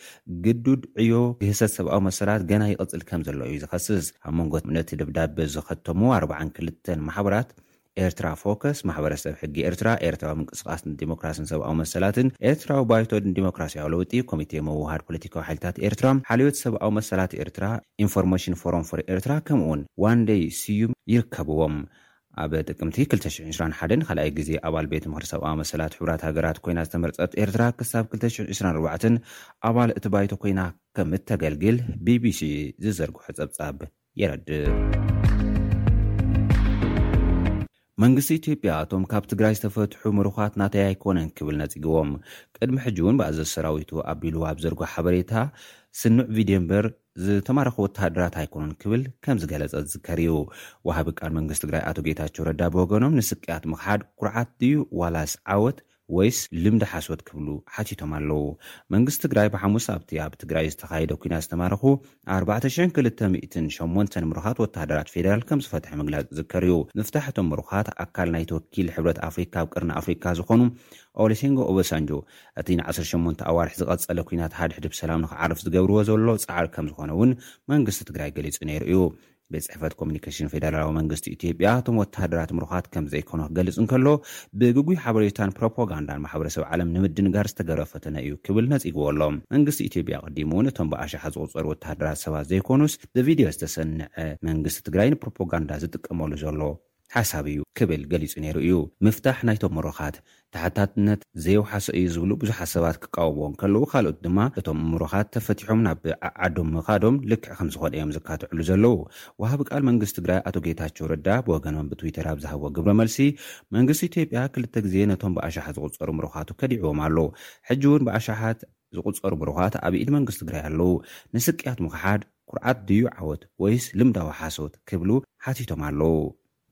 ግዱድ ዕዮ፣ ግህሰት ሰብኣዊ መሰላት ገና ይቕጽል ከም ዘሎ እዩ ዝኸስስ። ኣብ መንጎ ነቲ ደብዳበ ዘኸተሙ ኣርብዓን ክልተን ማሕበራት፣ ኤርትራ ፎከስ፣ ማሕበረሰብ ሕጊ ኤርትራ፣ ኤርትራዊ ምንቅስቓስ ንዲሞክራስን ሰብኣዊ መሰላትን፣ ኤርትራዊ ባይቶ ንዲሞክራስያዊ ለውጢ፣ ኮሚቴ ምውህሃድ ፖለቲካዊ ሓይልታት ኤርትራ፣ ሓልዮት ሰብኣዊ መሰላት ኤርትራ፣ ኢንፎርሜሽን ፎረም ፎር ኤርትራ ከምኡ'ውን ዋንደይ ስዩም ይርከብዎም። ኣብ ጥቅምቲ ክልተ ሽሕን ዕስራን ሓደን ንኻልኣይ ግዜ ኣባል ቤት ምኽሪ ሰብኣዊ መሰላት ሕቡራት ሃገራት ኮይና ዝተመርጸት ኤርትራ ክሳብ ክልተ ሽሕን ዕስራን ኣርባዕተን ኣባል እቲ ባይቶ ኮይና ከም እተገልግል ቢቢሲ ዝዘርግሖ ጸብጻብ የረድእ። መንግስቲ ኢትዮጵያ እቶም ካብ ትግራይ ዝተፈትሑ ምሩዃት ናተይ ኣይኮነን ክብል ነጺግዎም። ቅድሚ ሕጂ'ውን ብኣዘዚ ሰራዊቱ ኣቢሉ ኣብ ዘርጎ ሓበሬታ፣ ስኑዕ ቪድዮ እምበር ዝተማረኹ ወተሃደራት ኣይኮኑን ክብል ከም ዝገለጸ ዝዝከር እዩ። ወሃቢ ቃል መንግስቲ ትግራይ ኣቶ ጌታቸው ረዳ ብወገኖም ንስቅያት ምኽሓድ ኩርዓት ድዩ ዋላስ ዓወት ወይስ ልምዲ ሓሶት ክብሉ ሓቲቶም ኣለው። መንግስቲ ትግራይ ብሓሙስ ኣብቲ ኣብ ትግራይ ዝተኻየደ ኲናት ዝተማረኹ ኣርባዕተ ሽሕን ክልተ ሚእትን ሸሞንተን ምሩኻት ወተሃደራት ፌደራል ከምዝፈትሐ ምግላፁ ዝዝከር እዩ። ምፍታሕ እቶም ምሩኻት ኣካል ናይቲ ወኪል ሕብረት ኣፍሪካ ኣብ ቀርኒ ኣፍሪካ ዝኾኑ ኦሊሴንጎ ኦበሳንጆ እቲ ንዓሰርተ ሸሞንተ ኣዋርሕ ዝቐፀለ ኲናት ሓድሕድ ብሰላም ንክዓርፍ ዝገብርዎ ዘሎ ፃዕሪ ከምዝኾነ እውን መንግስቲ ትግራይ ገሊፁ ነይሩ እዩ። ቤት ፅሕፈት ኮሚኒኬሽን ፌደራላዊ መንግስቲ ኢትዮጵያ እቶም ወተሃደራት ምሩኻት ከም ዘይኮኑ ክገልፅ እንከሎ ብግጉይ ሓበሬታን ፕሮፓጋንዳን ማሕበረሰብ ዓለም ንምድንጋር ዝተገብረ ፈተነ እዩ ክብል ነፂግዎ ኣሎ። መንግስቲ ኢትዮጵያ ኣቐዲሙ እውን እቶም ብኣሻሓት ዝቑፀሩ ወተሃደራት ሰባት ዘይኮኑስ ብቪድዮ ዝተሰነዐ መንግስቲ ትግራይ ንፕሮፓጋንዳ ዝጥቀመሉ ዘሎ ሓሳብ እዩ ክብል ገሊጹ ነይሩ እዩ። ምፍታሕ ናይቶም ምሩኻት ተሓታትነት ዘየውሓሶ እዩ ዝብሉ ብዙሓት ሰባት ክቃወምዎ እንከለዉ፣ ካልኦት ድማ እቶም ምሩኻት ተፈቲሖም ናብ ዓዓዶም ምኻዶም ልክዕ ከምዝኾነ እዮም ዘካትዕሉ ዘለዉ። ወሃቢ ቃል መንግስቲ ትግራይ ኣቶ ጌታቸው ረዳ ብወገኖም ብትዊተር ኣብ ዝሃብዎ ግብረ መልሲ፣ መንግስቲ ኢትዮጵያ ክልተ ግዜ ነቶም ብኣሻሓት ዝቑጸሩ ምሩኻቱ ከዲዕዎም ኣሎ። ሕጂ'ውን ብኣሻሓት ዝቑጸሩ ምሩኻት ኣብ ኢድ መንግስቲ ትግራይ ኣለዉ። ንስቅያት ምኽሓድ፣ ኩርዓት ድዩ ዓወት ወይስ ልምዳዊ ሓሶት ክብሉ ሓቲቶም ኣለዉ።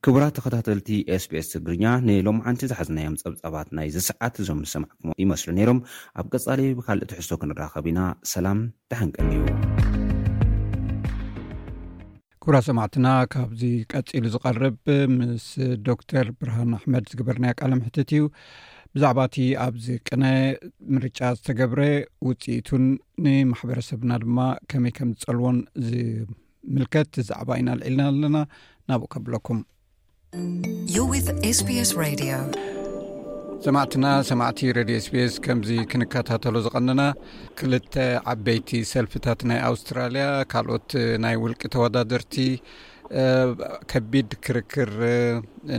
ክቡራት ተኸታተልቲ SBS ትግርኛ ንሎምዓንቲ ዝሓዝናዮም ጸብጻባት ናይ ዝሰዓት እዞም ዝሰማዕኩሞ ይመስሉ ነይሮም። ኣብ ቀጻሊ ብካልእ ትሕዝቶ ክንራኸብ ኢና። ሰላም ደሓን ቀንዩ። ክብራ ሰማዕትና ካብዚ ቀፂሉ ዝቐርብ ምስ ዶክተር ብርሃን ኣሕመድ ዝግበርናዮ ቃለ ምሕትት እዩ ብዛዕባ እቲ ኣብዚ ቅነ ምርጫ ዝተገብረ ውፅኢቱን ንማሕበረሰብና ድማ ከመይ ከም ዝፀልዎን ዝምልከት ዛዕባ ኢና ልዒልና ኣለና ናብኡ ከብለኩም ሰማዕትና ሰማዕቲ ረድዮ ስፔስ ከምዚ ክንከታተሎ ዝቐንና ክልተ ዓበይቲ ሰልፍታት ናይ ኣውስትራልያ ካልኦት ናይ ውልቂ ተወዳደርቲ ከቢድ ክርክር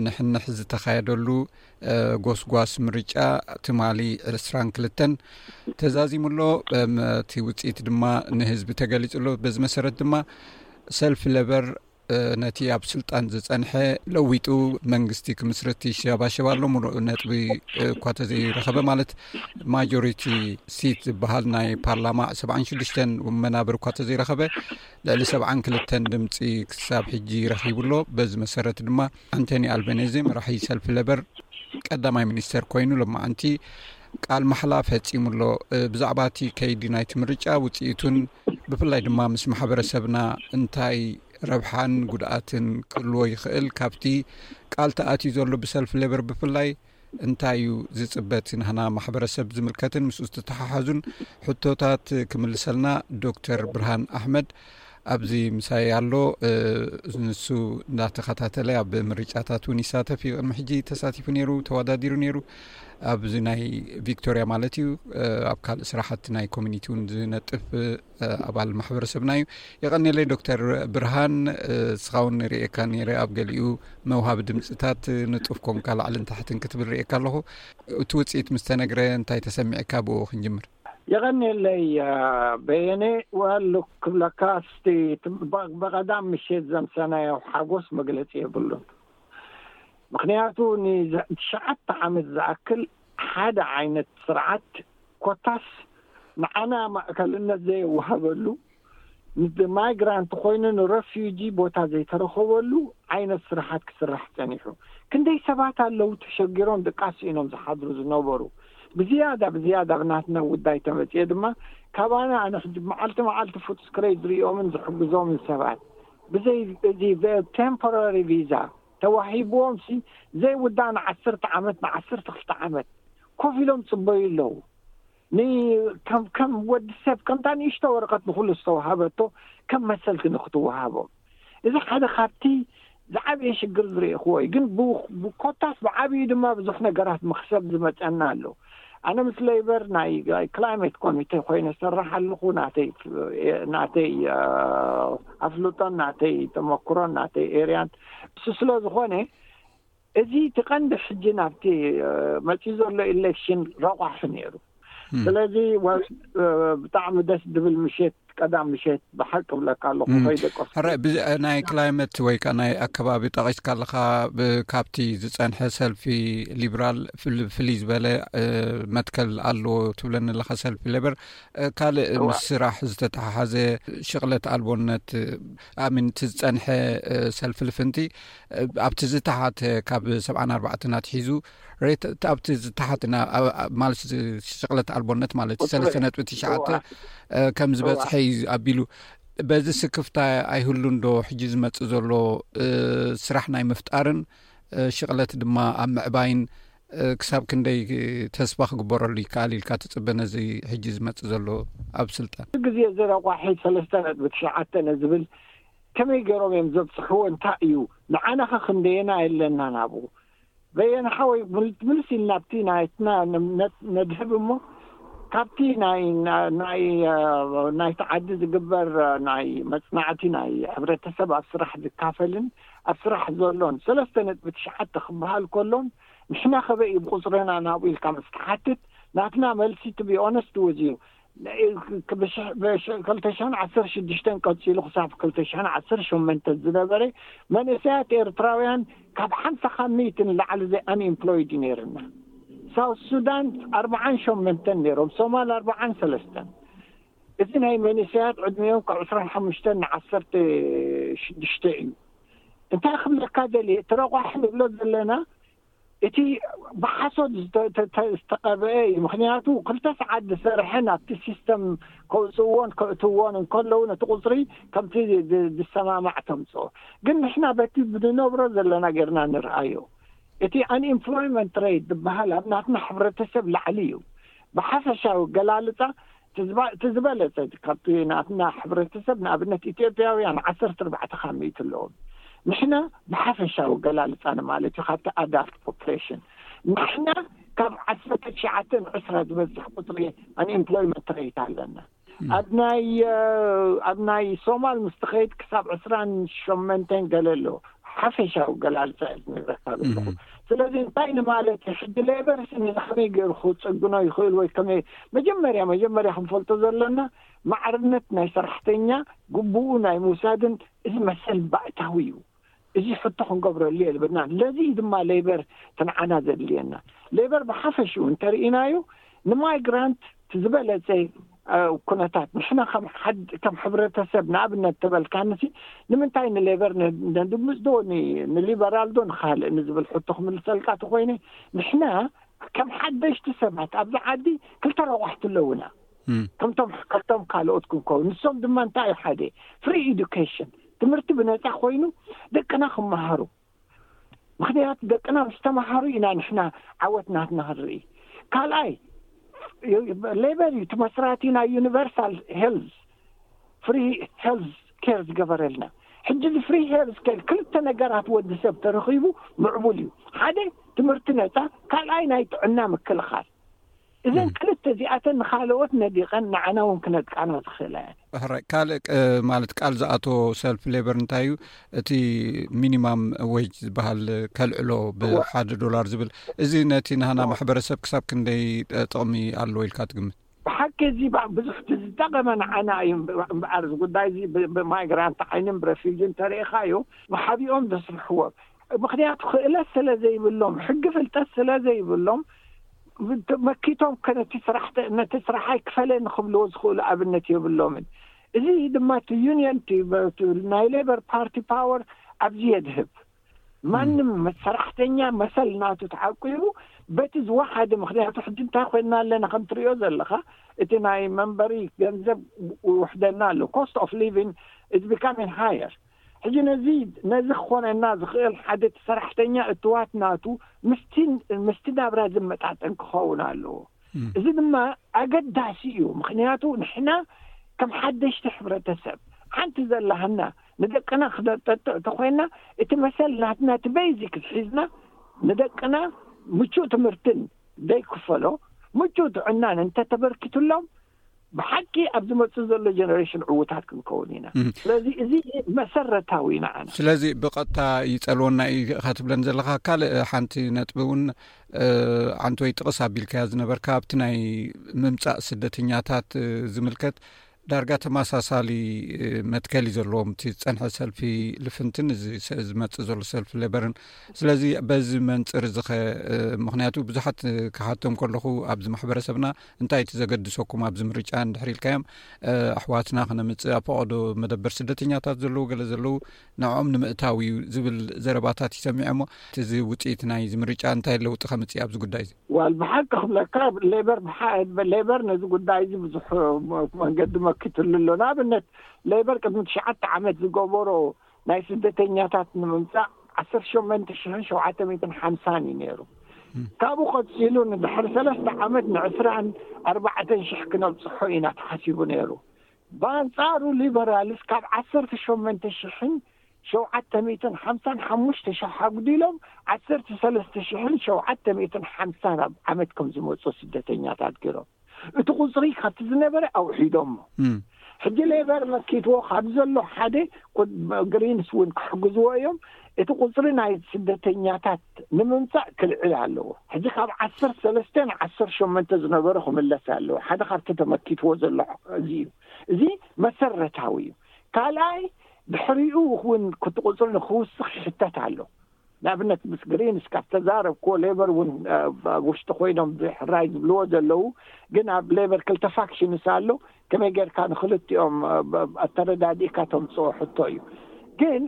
ንሕንሕ ዝተካየደሉ ጎስጓስ ምርጫ ትማሊ ዕስራን ክልተን ተዛዚሙሎ እቲ ውፅኢት ድማ ንህዝቢ ተገሊፅሎ በዚ መሰረት ድማ ሰልፊ ለበር ነቲ ኣብ ስልጣን ዝፀንሐ ለዊጡ መንግስቲ ክምስረት ይሸባሸባ ኣሎ ሙሉእ ነጥቢ እኳ ተዘይረኸበ ማለት ማጆሪቲ ሲት ዝበሃል ናይ ፓርላማ ሰብዓን ሽዱሽተን መናብር እኳ ተዘይረኸበ ልዕሊ ሰብዓን ክልተን ድምፂ ክሳብ ሕጂ ረኪቡሎ በዚ መሰረት ድማ ኣንቶኒ ኣልበነዜ መራሒ ሰልፊ ለበር ቀዳማይ ሚኒስተር ኮይኑ ሎማዓንቲ ቃል ማሕላ ፈፂሙ ኣሎ ብዛዕባ እቲ ከይዲ ናይቲ ምርጫ ውፅኢቱን ብፍላይ ድማ ምስ ማሕበረሰብና እንታይ ረብሓን ጉድኣትን ክህልዎ ይኽእል ካብቲ ቃል ተኣትዩ ዘሎ ብሰልፊ ሌበር ብፍላይ እንታይ እዩ ዝፅበ እቲ ናህና ማሕበረሰብ ዝምልከትን ምስ ዝተተሓሓዙን ሕቶታት ክምልሰልና ዶክተር ብርሃን ኣሕመድ ኣብዚ ምሳይ ኣሎ ንሱ እዳተኸታተለ ኣብ ምርጫታት እውን ይሳተፍ እዩ ቅድሚ ሕጂ ተሳቲፉ ነይሩ ተወዳዲሩ ነይሩ ኣብዚ ናይ ቪክቶርያ ማለት እዩ ኣብ ካልእ ስራሕቲ ናይ ኮሚኒቲ እውን ዝነጥፍ ኣባል ማሕበረሰብና እዩ የቀኒለይ ዶክተር ብርሃን ስኻ ውን ንርእካ ነረ ኣብ ገሊኡ መውሃቢ ድምፅታት ንጡፍ ኮንካ ላዕልን ታሕትን ክትብል ርእካ ኣለኹ እቲ ውፅኢት ምስ ተነግረ እንታይ ተሰሚዕካ ብኡ ክንጅምር የቀኒለይ በየነ ዋሉ ክብለካ ስቲ ብቀዳም ምሽት ዘምሰናዮ ሓጎስ መግለፂ የብሉን ምክንያቱ ንትሸዓተ ዓመት ዝኣክል ሓደ ዓይነት ስርዓት ኮታስ ንዓና ማእከልነት ዘየወሃበሉ፣ ንማይግራንት ኮይኑ ንረፍዩጂ ቦታ ዘይተረኸበሉ ዓይነት ስራሓት ክስራሕ ጸኒሑ። ክንደይ ሰባት ኣለዉ ተሸጊሮም ድቃስ ስኢኖም ዝሓድሩ ዝነበሩ። ብዝያዳ ብዝያዳ ኣብ ናትና ጉዳይ ተመጽየ ድማ ካባና ኣነ ሕጂ መዓልቲ መዓልቲ ፉቱስ ክረይ ዝርእዮምን ዝሕግዞምን ሰባት ብዘይ እዚ ቴምፖራሪ ቪዛ ተዋሂብዎምሲ ዘይውዳእ ንዓሰርተ ዓመት ንዓሰርተ ክልተ ዓመት ኮፍ ኢሎም ጽበዩ ኣለዉ። ን ከም ከም ወዲ ሰብ ከምታ ንእሽቶ ወረቀት ንኩሉ ዝተዋሃበቶ ከም መሰልቲ ንክትዋሃቦም እዚ ሓደ ካብቲ ዝዓበየ ሽግር ዝረኤክዎ እዩ ግን ብ ኮታስ ብዓብዩ ድማ ብዙሕ ነገራት ምክሰብ ዝመጸና ኣሎ ኣነ ምስ ለይበር ናይ ክላይመት ኮሚቴ ኮይነ ሰራሕ ኣለኩ ናተይ ናተይ ኣፍልጦን ናተይ ተመክሮን ናተይ ኤርያን እሱ ስለ ዝኮነ እዚ እቲ ቀንዲ ሕጂ ናብቲ መጺኡ ዘሎ ኢሌክሽን ረቋሒ ነይሩ። ስለዚ ብጣዕሚ ደስ ድብል ምሸት ቀዳም ምሸት ብሓቂ ብለካ ኣለኹ ከይደቀሱ ናይ ክላይመት ወይ ከዓ ናይ ኣከባቢ ጠቂስካ ኣለካ ካብቲ ዝፀንሐ ሰልፊ ሊብራል ፍልይ ዝበለ መትከል ኣለዎ ትብለኒ ኣለካ ሰልፊ ሌበር ካልእ ምስ ስራሕ ዝተተሓሓዘ ሽቕለት ኣልቦነት ኣሚንቲ ዝፀንሐ ሰልፊ ልፍንቲ ኣብቲ ዝተሓተ ካብ ሰብዓን ኣርባዕተን ኣትሒዙ ሬት ኣብቲ ዝተሓት ማል ሸቕለት ኣልቦነት ማለት እዩ ሰለስተ ነጥቢ ትሽዓተ ከም ዝበፅሐ እዩ ኣቢሉ በዚ ስክፍታ ኣይህሉ እንዶ ሕጂ ዝመፅእ ዘሎ ስራሕ ናይ ምፍጣርን ሽቕለት ድማ ኣብ ምዕባይን ክሳብ ክንደይ ተስፋ ክግበረሉ ይከኣል ኢልካ ትፅበ ነዚ ሕጂ ዝመፅእ ዘሎ ኣብ ስልጣን ግዜ እዚ ረቋሒ ሰለስተ ነጥቢ ትሽዓተ ነዝብል ከመይ ገሮም እዮም ዘብጽሕዎ እንታይ እዩ ንዓናኸ ክንደየናይ ኣለና ናብኡ በየነ ሓወይ ምልስ ኢልና ኣብቲ ናትና ነድህብ እሞ ካብቲ ናይ ናይ ናይቲ ዓዲ ዝግበር ናይ መጽናዕቲ ናይ ሕብረተሰብ ኣብ ስራሕ ዝካፈልን ኣብ ስራሕ ዘሎን ሰለስተ ነጥቢ ትሽዓተ ክበሃል ከሎን ንሕና ከበይ እዩ ብቁጽርና ናብኡ ኢልካ ምስ ትሓትት ናትና መልሲ ትቢ ኦነስት ወዝዩ ብሽሕ ክልተ ሽሕን ዓሰርተ ሽዱሽተን ቀጺሉ ክሳብ ክልተ ሽሕን ዓሰርተ ሸሞንተን ዝነበረ መንእሰያት ኤርትራውያን ካብ ሓምሳ ካብ ሚእቲ ንላዕሊ ዘይ ኣንኢምፕሎይድ እዩ ነይርና። ሳውት ሱዳን ኣርብዓን ሸሞንተን ነይሮም፣ ሶማል ኣርብዓን ሰለስተን። እዚ ናይ መንእሰያት ዕድሚኦም ካብ ዕስራን ሓሙሽተን ንዓሰርተ ሽዱሽተ እዩ። እንታይ ክብለካ ደልየ እቲ ረቋሒ ንብሎ ዘለና እቲ ብሓሶት ዝተቐበኤ እዩ ምኽንያቱ ክልተ ሰዓት ዝሰርሐ ናብቲ ሲስተም ከውጽእዎን ከእትውዎን እንከለዉ ነቲ ቁጽሪ ከምቲ ዝሰማማዕ ተምጽኦ ግን ንሕና በቲ ንነብሮ ዘለና ጌርና ንርኣዮ እቲ ኣንኢምፕሎይመንት ሬት ዝበሃል ኣብ ናትና ሕብረተሰብ ላዕሊ እዩ ብሓፈሻዊ ኣገላልጻ እቲ ዝበለጸ ካብቲ ናትና ሕብረተሰብ ንኣብነት ኢትዮጵያውያን ዓሰርተ ኣርባዕተ ካብ ሚእቲ ኣለዎም ንሕና ብሓፈሻዊ ኣገላልጻና ማለት እዩ ካብቲ ኣዳልት ፖፕሌሽን ንሕና ካብ ዓሰርተ ትሽዓተ ንዕስራ ዝበዝሕ ቁጽሪ ኣንኤምፕሎይመንት ረይት ኣለና ኣብ ናይ ኣብ ናይ ሶማል ምስ ትኸይድ ክሳብ ዕስራን ሸመንተን ገለ ኣለዎ ሓፈሻዊ ገላልጻ እየ ዝነግረካ ዘለኹ። ስለዚ እንታይ ንማለት እዩ፣ ሕጂ ሌበር ስኒ ንኸመይ ገይሩ ክጽግኖ ይኽእል ወይ ከመይ መጀመርያ መጀመርያ ክንፈልጦ ዘለና ማዕርነት ናይ ሰራሕተኛ ግቡኡ ናይ ምውሳድን እዚ መሰል ባእታዊ እዩ። እዚ ሕቶ ክንገብረሉ የልብናን። ለዚ እዩ ድማ ሌበር ትንዓና ዘድልየና። ሌበር ብሓፈሽኡ እንተርኢናዮ ንማይግራንት እቲ ዝበለጸ ኩነታት ንሕና ከም ሕብረተሰብ ንኣብነት ተበልካንሲ ንምንታይ ንሌበር ንድምፅ ዶ ንሊበራል ዶ ንካልእ ንዝብል ሕቶ ክምልሰልካ ተኮይነ ንሕና ከም ሓደሽቲ ሰባት ኣብዚ ዓዲ ክልተ ረቋሕቲ ኣለውና ከምቶም ከቶም ካልኦት ክንከው ንሶም ድማ እንታይ ሓደ ፍሪ ኤዱኬሽን ትምህርቲ ብነፃ ኮይኑ ደቅና ክመሃሩ ምክንያቱ ደቅና ምስ ተማሃሩ ኢና ንሕና ዓወት ናትና ክንርኢ ካልኣይ ሌበር እዩ እቲ መስራቲ ናይ ዩኒቨርሳል ሄልዝ ፍሪ ሄልዝ ኬር ዝገበረልና ሕጂ እዚ ፍሪ ሄልዝ ኬር ክልተ ነገራት ወዲ ሰብ ተረኺቡ ምዕቡል እዩ ሓደ ትምህርቲ ነፃ ካልኣይ ናይ ጥዕና ምክልኻል እዘን ክልተ እዚኣተን ንኻልኦት ነዲቐን ንዓና እውን ክነድቃና ዝኽእላ እየን ሕራይ ካልእ ማለት ቃል ዝኣተዎ ሰልፊ ሌበር እንታይ እዩ እቲ ሚኒማም ወጅ ዝበሃል ከልዕሎ ብሓደ ዶላር ዝብል እዚ ነቲ ናህና ማሕበረሰብ ክሳብ ክንደይ ጥቕሚ ኣለዎ ኢልካ ትግምት ብሓቂ እዚ ብዙሕ እቲ ዝጠቐመ ንዓና እዩ እምበኣር እዚ ጉዳይ እዚ ብማይግራንት ዓይንን ብረፊጅን ተርእኻ እዩ ንሓቢኦም ዘስርሕዎም ምኽንያቱ ክእለት ስለ ዘይብሎም ሕጊ ፍልጠት ስለ ዘይብሎም መኪቶም ነቲ ስራሕ ነቲ ስራሕ ኣይክፈለኒ ክብልዎ ዝኽእሉ ኣብነት የብሎምን። እዚ ድማ እቲ ዩኒየን እቲ ናይ ሌበር ፓርቲ ፓወር ኣብዚ የድህብ። ማንም ሰራሕተኛ መሰል ናቱ ተዓቂቡ በቲ ዝወሓደ ምክንያቱ ሕጂ እንታይ ኮይንና ኣለና ከም ትሪኦ ዘለኻ እቲ ናይ መንበሪ ገንዘብ ውሕደና ኣሎ ኮስት ኦፍ ሊቪን ኢዝ ቢካሚንግ ሃየር ሕጂ ነዚ ነዚ ክኾነና ዝኽእል ሓደ እቲ ሰራሕተኛ እትዋት ናቱ ምስቲ ምስቲ ናብራ ዝመጣጠን ክኸውን ኣለዎ። እዚ ድማ ኣገዳሲ እዩ ምኽንያቱ ንሕና ከም ሓደሽቲ ሕብረተሰብ ሓንቲ ዘላህና ንደቅና ክነጠጥዕ እንተኾይንና እቲ መሰል ናትና እቲ በይዚክስ ሒዝና ንደቅና ምቹእ ትምህርትን ዘይክፈሎ ምቹእ ጥዕናን እንተተበርኪትሎም ብሓቂ ኣብ ዝመፅእ ዘሎ ጀነሬሽን ዕውታት ክንከውን ኢና ስለዚ እዚ መሰረታዊ ኢና ዓና ስለዚ ብቐጥታ ይፀልወና እዩ ኢኻ ትብለን ዘለካ ካልእ ሓንቲ ነጥቢ እውን ዓንቲ ወይ ጥቕስ ኣቢልካያ ዝነበርካ ኣብቲ ናይ ምምፃእ ስደተኛታት ዝምልከት ዳርጋ ተመሳሳሊ መትከል ዩ ዘለዎም እቲ ዝፀንሐ ሰልፊ ልፍንትን እዚ ዝመፅእ ዘሎ ሰልፊ ሌበርን ስለዚ በዚ መንፅር ዝኸ ምክንያቱ ብዙሓት ክሓቶም ከለኹ ኣብዚ ማሕበረሰብና እንታይ እቲ ዘገድሰኩም ኣብዚ ምርጫ ንድሕሪ ኢልካዮም ኣሕዋትና ክነምፅእ ኣብ ፈቐዶ መደበር ስደተኛታት ዘለዉ ገለ ዘለዉ ንዕኦም ንምእታው እዩ ዝብል ዘረባታት ይሰሚዐ ሞ እዚ ውፅኢት ናይ እዚ ምርጫ እንታይ ለውጢ ከምፅ ኣብዚ ጉዳይ እዚ ዋል ብሓቂ ክብለካ ሌበር ሌበር ነዚ ጉዳይ እዚ ብዙሕ መንገዲ መኪትሉ ኣሎ ንኣብነት ሌበር ቅድሚ ትሽዓተ ዓመት ዝገበሮ ናይ ስደተኛታት ንምምጻእ ዓሰርተ ሸሞንተ ሽሕን ሸውዓተ ሚእትን ሓምሳን እዩ ነይሩ። ካብኡ ቀጺሉ ንድሕሪ ሰለስተ ዓመት ንዕስራን ኣርባዕተን ሽሕ ክነብጽሖ ኢና ተሓሲቡ ነይሩ። ብኣንጻሩ ሊበራልስ ካብ ዓሰርተ ሸሞንተ ሽሕን ሸውዓተ ሚእትን ሓምሳን ሓሙሽተ ሽሕ ኣጉዲሎም ዓሰርተ ሰለስተ ሽሕን ሸውዓተ ሚእትን ሓምሳን ኣብ ዓመት ከም ዝመጹ ስደተኛታት ገይሮም። እቲ ቁጽሪ ካብቲ ዝነበረ ኣውሒዶሞ። ሕጂ ሌበር መኪትዎ ካብ ዘሎ ሓደ ግሪንስ እውን ክሕግዝዎ እዮም። እቲ ቁጽሪ ናይ ስደተኛታት ንምምጻእ ክልዕል ኣለዎ። ሕጂ ካብ ዓሰርተ ሰለስተ ናብ ዓሰርተ ሸሞንተ ዝነበሩ ክምለስ ኣለዎ። ሓደ ካብቲ ተመኪትዎ ዘሎ እዚ እዩ። እዚ መሰረታዊ እዩ። ካልኣይ ድሕሪኡ እውን እቲ ቁጽሪ ንክውስኽ ይሕተት ኣሎ። ንኣብነት ምስ ግሪንስ ካብ ተዛረብክዎ ሌበር እውን ውሽጢ ኮይኖም ብሕራይ ዝብልዎ ዘለው ግን ኣብ ሌበር ክልተ ፋክሽንስ ኣሎ ከመይ ጌርካ ንክልቲኦም ኣተረዳዲእካ ተምፅኦ ሕቶ እዩ ግን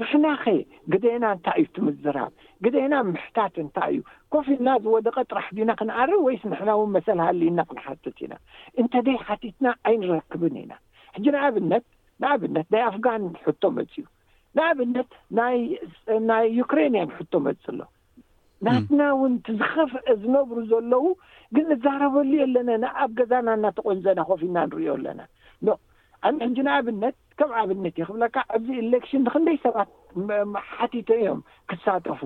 ንሕናኸ ግዴና እንታይ እዩ ትምዝራብ ግዴና ምሕታት እንታይ እዩ ኮፍ ኢልና ዝወደቐ ጥራሕ ዲና ክንኣሪ ወይስ ንሕና እውን መሰል ሃሊና ክንሓትት ኢና እንተደይ ሓቲትና ኣይንረክብን ኢና ሕጂ ንኣብነት ንኣብነት ናይ ኣፍጋን ሕቶ መፅዩ ንኣብነት ናይ ዩክሬንያን ሕቶ መፅ ኣሎ ናትና እውን እቲ ዝኸፍአ ዝነብሩ ዘለዉ ግን ንዛረበሉ የለና ኢና ኣብ ገዛና እናተቆንዘና ኮፍ ኢና ንሪኦ ኣለና ኣነ ሕጂ ንኣብነት ከም ኣብነት እየ ክብለካ ኣብዚ ኤሌክሽን ንክንደይ ሰባት ሓቲተ እዮም ክሳተፉ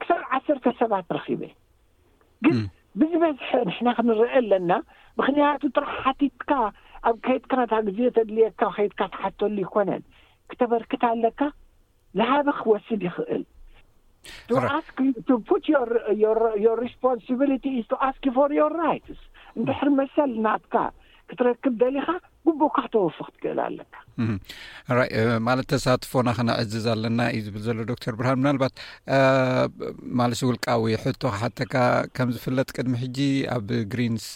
ክሳብ ዓሰርተ ሰባት ረኪበ ግን ብዝበዝሐ ንሕና ክንረአ ኣለና ምክንያቱ ጥራሕ ሓቲትካ ኣብ ከይትካ ነታ ግዜ ተድልየካ ከይትካ ትሓተሉ ይኮነን ክተበርክት ኣለካ ዝሃበ ክወስድ ይኽእል ሪስፖንስቢሊቲ ፎር ዮር ራይትስ እንድሕር መሰል ናትካ ክትረክብ ደሊኻ ግቡእካ ክተወፍኽ ትክእል ኣለካ ማለት ተሳትፎና ክነዕዝዝ ኣለና እዩ ዝብል ዘሎ ዶክተር ብርሃን ምናልባት ማለት ውልቃዊ ሕቶ ክሓተካ ከም ዝፍለጥ ቅድሚ ሕጂ ኣብ ግሪንስ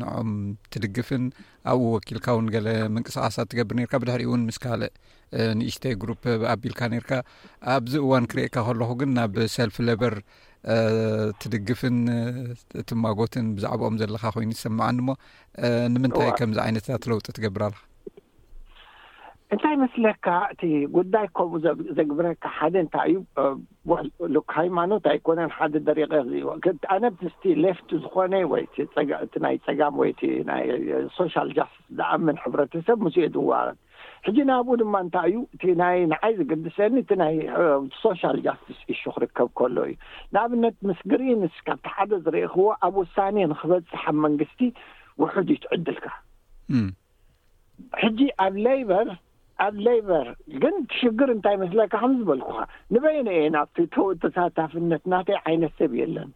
ንዖም ትድግፍን ኣብኡ ወኪልካ ውን ገለ ምንቅስቃሳት ትገብር ነርካ ብድሕሪ እውን ምስ ካልእ ንእሽተይ ግሩፕ ኣቢልካ ነርካ ኣብዚ እዋን ክርእካ ከለኹ ግን ናብ ሰልፊ ለበር ትድግፍን ትማጎትን ብዛዕባኦም ዘለካ ኮይኑ ዝሰምዓኒ ሞ ንምንታይ ከምዚ ዓይነታት ለውጢ ትገብር ኣለካ እንታይ መስለካ እቲ ጉዳይ ከምኡ ዘግብረካ ሓደ እንታይ እዩ ሉክ ሃይማኖት ኣይኮነን ሓደ ደሪቀ ኣነ ስቲ ሌፍት ዝኮነ ወይ እቲ ናይ ፀጋም ወይ እቲ ናይ ሶሻል ጃስትስ ዝኣምን ሕብረተሰብ ምስ የድዋረን ሕጂ ናብኡ ድማ እንታይ እዩ እቲ ናይ ንዓይ ዝግድሰኒ እቲ ናይ ሶሻል ጃስቲስ እሹ ክርከብ ከሎ እዩ ንኣብነት ምስ ግሪንስ ካብቲ ሓደ ዝረእኽዎ ኣብ ውሳኔ ንክበጽሕ ኣብ መንግስቲ ውሑድ እዩ ትዕድልካ ሕጂ ኣብ ሌይበር ኣብ ሌይበር ግን ትሽግር እንታይ መስለካ ከም ዝበልኩኻ ንበይነ እየ ናብቲ ተሳታፍነት ናተይ ዓይነት ሰብ የለን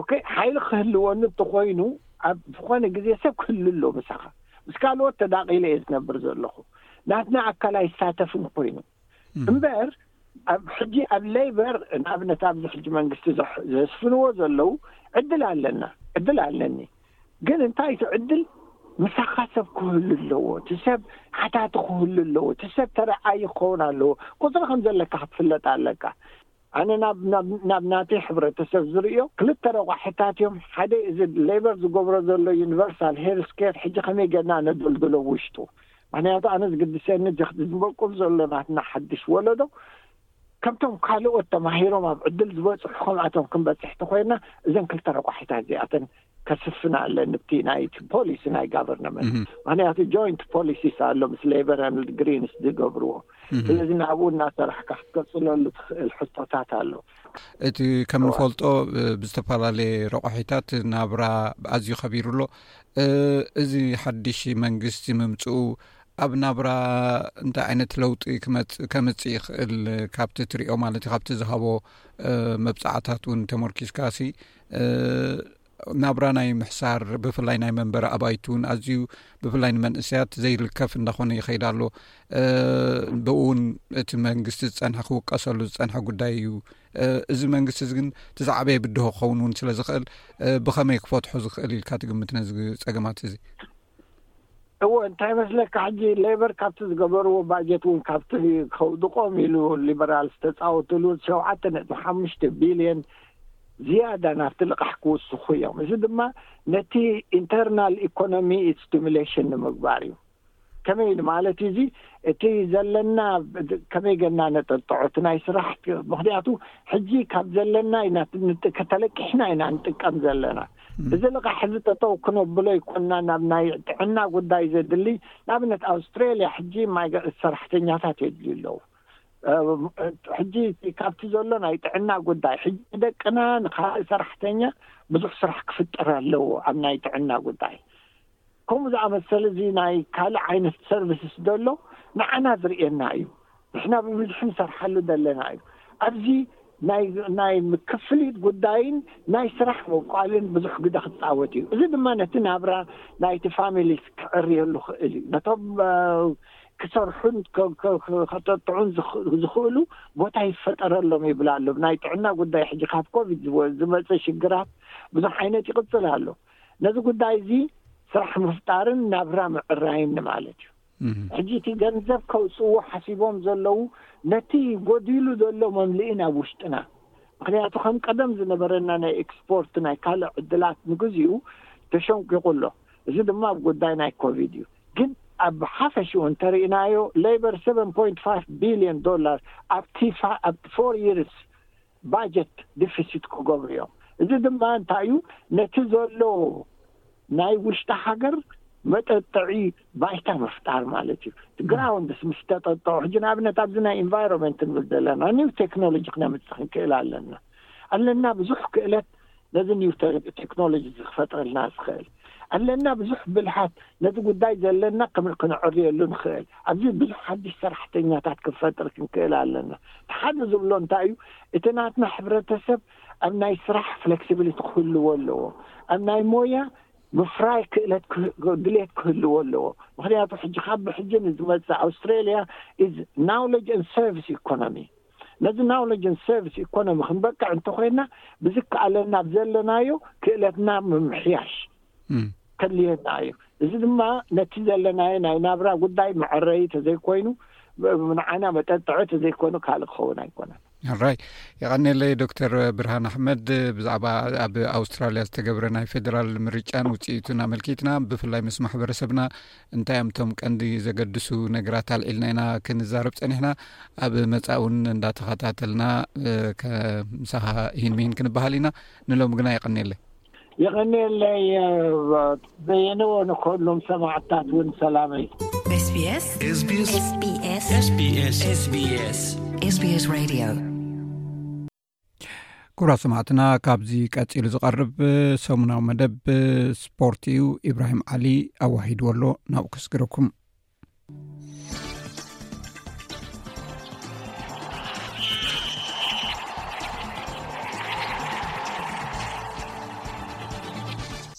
ኦኬ ሓይሊ ክህልወኒ እንተኾይኑ ኣብ ዝኾነ ግዜ ሰብ ክህሉ ኣሎ ምሳኻ ምስ ካልኦት ተዳቂለ እየ ዝነብር ዘለኹ ናትና ኣካል ኣይሳተፍን ኮይኑ እምበር ኣብ ሕጂ ኣብ ሌበር ንኣብነት ኣብዚ ሕጂ መንግስቲ ዘስፍንዎ ዘለው ዕድል ኣለና ዕድል ኣለኒ ግን እንታይ እቲ ዕድል ምሳኻ ሰብ ክህሉ ኣለዎ እቲ ሰብ ሓታቲ ክህሉ ኣለዎ እቲ ሰብ ተረኣይ ክኸውን ኣለዎ ቁፅሪ ከም ዘለካ ክትፍለጥ ኣለካ ኣነ ናብ ናብ ናብ ናተይ ሕብረተሰብ ዝርእዮ ክልተ ረቋሒታት እዮም ሓደ እዚ ሌበር ዝገብሮ ዘሎ ዩኒቨርሳል ሄልስ ኬር ሕጂ ከመይ ጌርና ነደልድሎ ኣብ ውሽጡ ምክንያቱ ኣነ ዝግድሰኒ እዚ ዝበቁል ዘሎ ናትና ሓድሽ ወለዶ ከምቶም ካልኦት ተማሂሮም ኣብ ዕድል ዝበጽሑ ከምኣቶም ክንበጽሕ ተኾይና እዘን ክልተ ረቋሒታት እዚኣተን ከስፍን ኣለኒ ብቲ ናይ ፖሊሲ ናይ ጋቨርነመንት ምክንያቱ ጆይንት ፖሊሲስ ኣሎ ምስ ሌበር ግሪንስ ዝገብርዎ ስለዚ ንኣብኡ እናሰራሕካ ክትቀፅለሉ ትኽእል ሕቶታት ኣሎ እቲ ከም ንፈልጦ ብዝተፈላለየ ረቑሒታት ናብራ ኣዝዩ ከቢሩ ኣሎ እዚ ሓድሽ መንግስቲ ምምፅኡ ኣብ ናብራ እንታይ ዓይነት ለውጢ ከምፅእ ይኽእል ካብቲ ትሪኦ ማለት ዩ ካብቲ ዝሃቦ መብፃዕታት እውን ተመርኪዝካሲ ናብራ ናይ ምሕሳር ብፍላይ ናይ መንበሪ ኣባይቲ እውን ኣዝዩ ብፍላይ ንመንእሰያት ዘይልከፍ እናኾነ ይኸይዳ ኣሎ ብኡ እውን እቲ መንግስቲ ዝፀንሐ ክውቀሰሉ ዝፀንሐ ጉዳይ እዩ እዚ መንግስቲ እዚ ግን ትዛዕበየ ብድሆ ክኸውን እውን ስለ ዝኽእል ብኸመይ ክፈትሖ ዝኽእል ኢልካ ትግምት ነዚ ፀገማት እዚ እወ እንታይ መስለካ ሕጂ ሌበር ካብቲ ዝገበርዎ ባጀት እውን ካብቲ ከውድቆም ኢሉ ሊበራል ዝተፃወትሉ ሸውዓተ ነጥቢ ሓሙሽተ ቢልየን ዝያዳ ናብቲ ልቓሕ ክውስኹ እዮም እዚ ድማ ነቲ ኢንተርናል ኢኮኖሚ ስቲሙሌሽን ንምግባር እዩ ከመይ ንማለት እዩ እዚ እቲ ዘለና ከመይ ገና ነጠጥዖ እቲ ናይ ስራሕ ምክንያቱ ሕጂ ካብ ዘለና ኢና ተለቂሕና ኢና ንጥቀም ዘለና እዚ ልቓሕ እዚ ጠጠው ክነብሎ ይኮና ናብ ናይ ጥዕና ጉዳይ ዘድሊ ንኣብነት ኣውስትራሊያ ሕጂ ማይ ሰራሕተኛታት የድልዩ ኣለዉ ሕጂ ካብቲ ዘሎ ናይ ጥዕና ጉዳይ ሕጂ ደቅና ንካልእ ሰራሕተኛ ብዙሕ ስራሕ ክፍጠር ኣለዎ ኣብ ናይ ጥዕና ጉዳይ ከምኡ ዝኣመሰለ እዚ ናይ ካልእ ዓይነት ሰርቪስስ ደሎ ንዓና ዝርእየና እዩ ንሕና ብብዝሒ ንሰርሓሉ ዘለና እዩ ኣብዚ ናይ ክፍሊት ጉዳይን ናይ ስራሕ ምብቋልን ብዙሕ ግደ ክጻወት እዩ እዚ ድማ ነቲ ናብራ ናይቲ ፋሚሊስ ክዕርየሉ ይኽእል እዩ ነቶም ክሰርሑን ከተጥዑን ዝኽእሉ ቦታ ይፈጠረሎም ይብላ ኣሎ ናይ ጥዕና ጉዳይ ሕጂ ካብ ኮቪድ ዝመፀ ሽግራት ብዙሕ ዓይነት ይቕፅል ኣሎ ነዚ ጉዳይ እዚ ስራሕ ምፍጣርን ናብራ ምዕራይን ንማለት እዩ ሕጂ እቲ ገንዘብ ከውፅዎ ሓሲቦም ዘለዉ ነቲ ጎዲሉ ዘሎ መምልኢ ናብ ውሽጥና ምክንያቱ ከም ቀደም ዝነበረና ናይ ኤክስፖርት ናይ ካልእ ዕድላት ንግዜኡ ተሸንቂቑ ኣሎ እዚ ድማ ኣብ ጉዳይ ናይ ኮቪድ እዩ ግን ኣብ ሓፈሽኡ እንተርእናዮ ሌበር ሰቨን ፖይንት ፋይቭ ቢልዮን ዶላር ኣብቲ ኣብቲ ፎር ይርስ ባጀት ድፍሲት ክገብሩ እዮም። እዚ ድማ እንታይ እዩ ነቲ ዘሎ ናይ ውሽጢ ሃገር መጠጠዒ ባይታ ምፍጣር ማለት እዩ። ግራውንድስ ምስ ተጠጠዑ ሕጂ ንኣብነት ኣብዚ ናይ ኢንቫይሮንመንት ንብል ዘለና ኒው ቴክኖሎጂ ክነምፅእ ክንክእል ኣለና ኣለና ብዙሕ ክእለት ነዚ ኒው ተክኖሎጂ ዝፈጥረልና ዝክእል ኣለና ብዙሕ ብልሓት ነቲ ጉዳይ ዘለና ክብሪ ክነዕርየሉ ንክእል ኣብዚ ብዙሕ ሓድሽ ሰራሕተኛታት ክንፈጥር ክንክእል ኣለና እቲ ሓደ ዝብሎ እንታይ እዩ እቲ ናትና ሕብረተሰብ ኣብ ናይ ስራሕ ፍለክሲቢሊቲ ክህልዎ ኣለዎ ኣብ ናይ ሞያ ምፍራይ ክእለት ድሌት ክህልዎ ኣለዎ ምክንያቱ ሕጂ ካብ ብሕጂ ንዝመፅእ ኣውስትራሊያ ኢዝ ናውለጅ ን ሰርቪስ ኢኮኖሚ ነዚ ናውለጅ ን ሰርቪስ ኢኮኖሚ ክንበቅዕ እንተኮይና ብዝከኣለና ብ ዘለናዮ ክእለትና ምምሕያሽ ከድልየና እዩ እዚ ድማ ነቲ ዘለናዮ ናይ ናብራ ጉዳይ መዐረይ ተዘይኮይኑ ንዓና መጠጥዐ ተዘይኮይኑ ካልእ ክኸውን ኣይኮነን ራይ የቀኒለይ ዶክተር ብርሃን ኣሕመድ ብዛዕባ ኣብ ኣውስትራልያ ዝተገብረ ናይ ፌደራል ምርጫን ውፅኢቱን ኣመልኪትና ብፍላይ ምስ ማሕበረሰብና እንታይ እዮም እቶም ቀንዲ ዘገድሱ ነገራት ኣልዒልና ኢና ክንዛረብ ፀኒሕና ኣብ መፃኢ እውን እንዳተኸታተልና ምሳኻ ይህን ምሂን ክንበሃል ኢና ንሎሚ ግና የቐኒየለይ የቀኒየለይ በየነ ንከሎም ሰማዕትታት እውን ሰላመይ ስስስስስስስስስ ኩብራ ሰማዕትና ካብዚ ቀፂሉ ዝቀርብ ሰሙናዊ መደብ ስፖርት እዩ ኢብራሂም ዓሊ ኣዋሂድዎ ኣሎ ናብኡ ከስግረኩም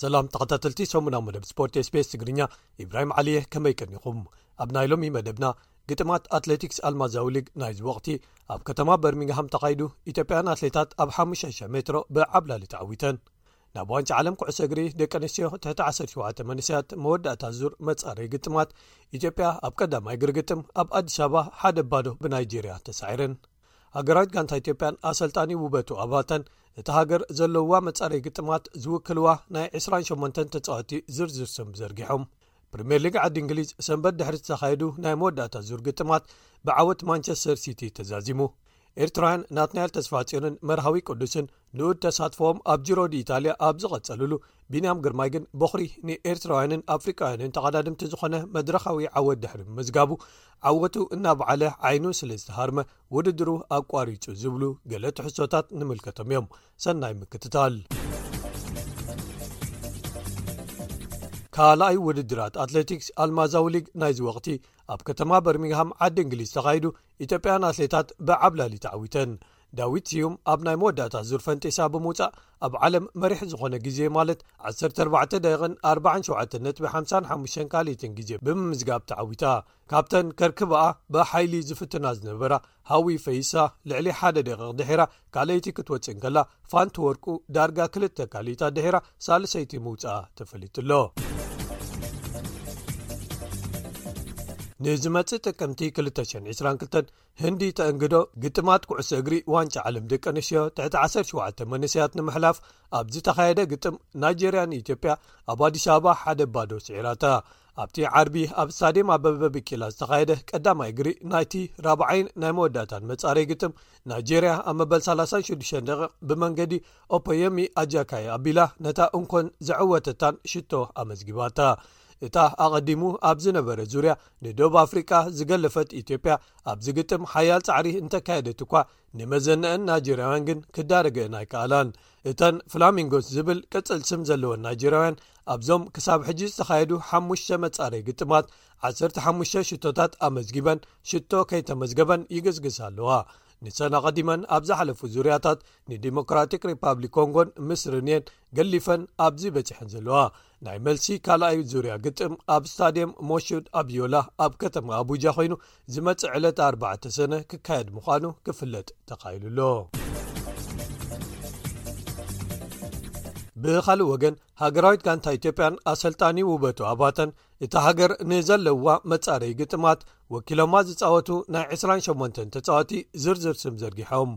ሰላም ተኸታተልቲ ሰሙናዊ መደብ ስፖርት ስፔስ ትግርኛ ኢብራሂም ዓሊየ ከመይ ቀኒኹም ኣብ ናይ ሎሚ መደብና ግጥማት ኣትሌቲክስ ኣልማዛዊ ሊግ ናይዚ ወቕቲ ኣብ ከተማ በርሚንግሃም ተኻይዱ ኢትዮጵያን ኣትሌታት ኣብ 5,00 ሜትሮ ብዓብላሊ ተዓዊተን ናብ ዋንጫ ዓለም ኩዕሶ እግሪ ደቂ ኣንስትዮ ትሕቲ 17 መንስያት መወዳእታ ዙር መፃረይ ግጥማት ኢትዮጵያ ኣብ ቀዳማይ እግሪ ግጥም ኣብ ኣዲስ ኣበባ ሓደ ባዶ ብናይጀርያ ተሳዒረን ሃገራዊት ጋንታ ኢትዮጵያን ኣሰልጣኒ ውበቱ ኣባተን እቲ ሃገር ዘለውዋ መፃረይ ግጥማት ዝውክልዋ ናይ 28 ተፃወቲ ዝርዝር ስም ዘርጊሖም ፕሪምየር ሊግ ዓዲ እንግሊዝ ሰንበት ድሕሪ ዝተኻየዱ ናይ መወዳእታ ዙር ግጥማት ብዓወት ማንቸስተር ሲቲ ተዛዚሙ ኤርትራውያን ናትናኤል ተስፋጽዮንን መርሃዊ ቅዱስን ንኡድ ተሳትፎዎም ኣብ ጅሮዲ ኢታልያ ኣብ ዝቐጸልሉ ቢንያም ግርማይ ግን ቦኽሪ ንኤርትራውያንን ኣፍሪቃውያንን ተቐዳድምቲ ዝኾነ መድረኻዊ ዓወት ድሕሪ ምምዝጋቡ ዓወቱ እናበዓለ ዓይኑ ስለ ዝተሃርመ ውድድሩ ኣቋሪጹ ዝብሉ ገለ ትሕሶታት ንምልከቶም እዮም ሰናይ ምክትታል ካልኣይ ውድድራት ኣትሌቲክስ ኣልማዛዊ ሊግ ናይዚ ወቅቲ ኣብ ከተማ በርሚንግሃም ዓዲ እንግሊዝ ተካይዱ ኢትዮጵያን ኣትሌታት ብዓብላሊ ተዓዊተን ዳዊት ስዩም ኣብ ናይ መወዳእታ ዙር ፈንጢሳ ብምውፃእ ኣብ ዓለም መሪሕ ዝኮነ ግዜ ማለት 14 ደን 47 ነጥቢ 55 ካልኢትን ግዜ ብምምዝጋብ ተዓዊታ ካብተን ከርክባኣ ብሓይሊ ዝፍትና ዝነበራ ሃዊ ፈይሳ ልዕሊ ሓደ ደቂቕ ድሒራ ካልኣይቲ ክትወፅእ እንከላ ፋንቲ ወርቁ ዳርጋ ክልተ ካልኢታት ድሒራ ሳልሰይቲ ምውፃኣ ተፈሊጡ ኣሎ ንዝመፅእ ጥቅምቲ 222 ህንዲ ተእንግዶ ግጥማት ኩዕሶ እግሪ ዋንጫ ዓለም ደቂ ኣንስትዮ ትሕቲ 17 መንስያት ንምሕላፍ ኣብ ዝተኻየደ ግጥም ናይጀርያ ንኢትዮጵያ ኣብ ኣዲስ ኣበባ ሓደ ባዶ ስዒራታ ኣብቲ ዓርቢ ኣብ ስታድየም ኣበበ ብቂላ ዝተኻየደ ቀዳማይ እግሪ ናይቲ ራብዓይን ናይ መወዳእታን መጻረይ ግጥም ናይጀርያ ኣብ መበል 36 ደቂ ብመንገዲ ኦፖየሚ ኣጃካይ ኣቢላ ነታ እንኮን ዘዐወተታን ሽቶ ኣመዝጊባታ እታ ኣቐዲሙ ኣብ ዝነበረ ዙርያ ንደቡብ ኣፍሪቃ ዝገለፈት ኢትዮጵያ ኣብዚ ግጥም ሓያል ጻዕሪ እንተካየደት እኳ ንመዘነኣን ናይጀርያውያን ግን ክዳረገአን ኣይከኣላን እተን ፍላሚንጎስ ዝብል ቅጽል ስም ዘለዎን ናይጀርያውያን ኣብዞም ክሳብ ሕጂ ዝተኻየዱ ሓሙሽተ መጻረይ ግጥማት 15 ሽቶታት ኣመዝጊበን ሽቶ ከይተመዝገበን ይግስግስ ኣለዋ ንሰን ኣቐዲመን ኣብ ዝሓለፉ ዙርያታት ንዲሞክራቲክ ሪፓብሊክ ኮንጎን ምስርንየን ገሊፈን ኣብዚ በጺሐን ዘለዋ ናይ መልሲ ካልኣይ ዙርያ ግጥም ኣብ ስታድየም ሞሹድ ኣብዮላ ኣብ ከተማ ኣቡጃ ኮይኑ ዝመጽእ ዕለት 4 ሰነ ክካየድ ምዃኑ ክፍለጥ ተኻይሉ ኣሎ ብኻልእ ወገን ሃገራዊት ጋንታ ኢትዮጵያን ኣሰልጣኒ ውበቱ ኣባተን እታ ሃገር ንዘለውዋ መጻረዪ ግጥማት ወኪሎማ ዝጻወቱ ናይ 28 ተጻወቲ ዝርዝር ስም ዘርጊሖም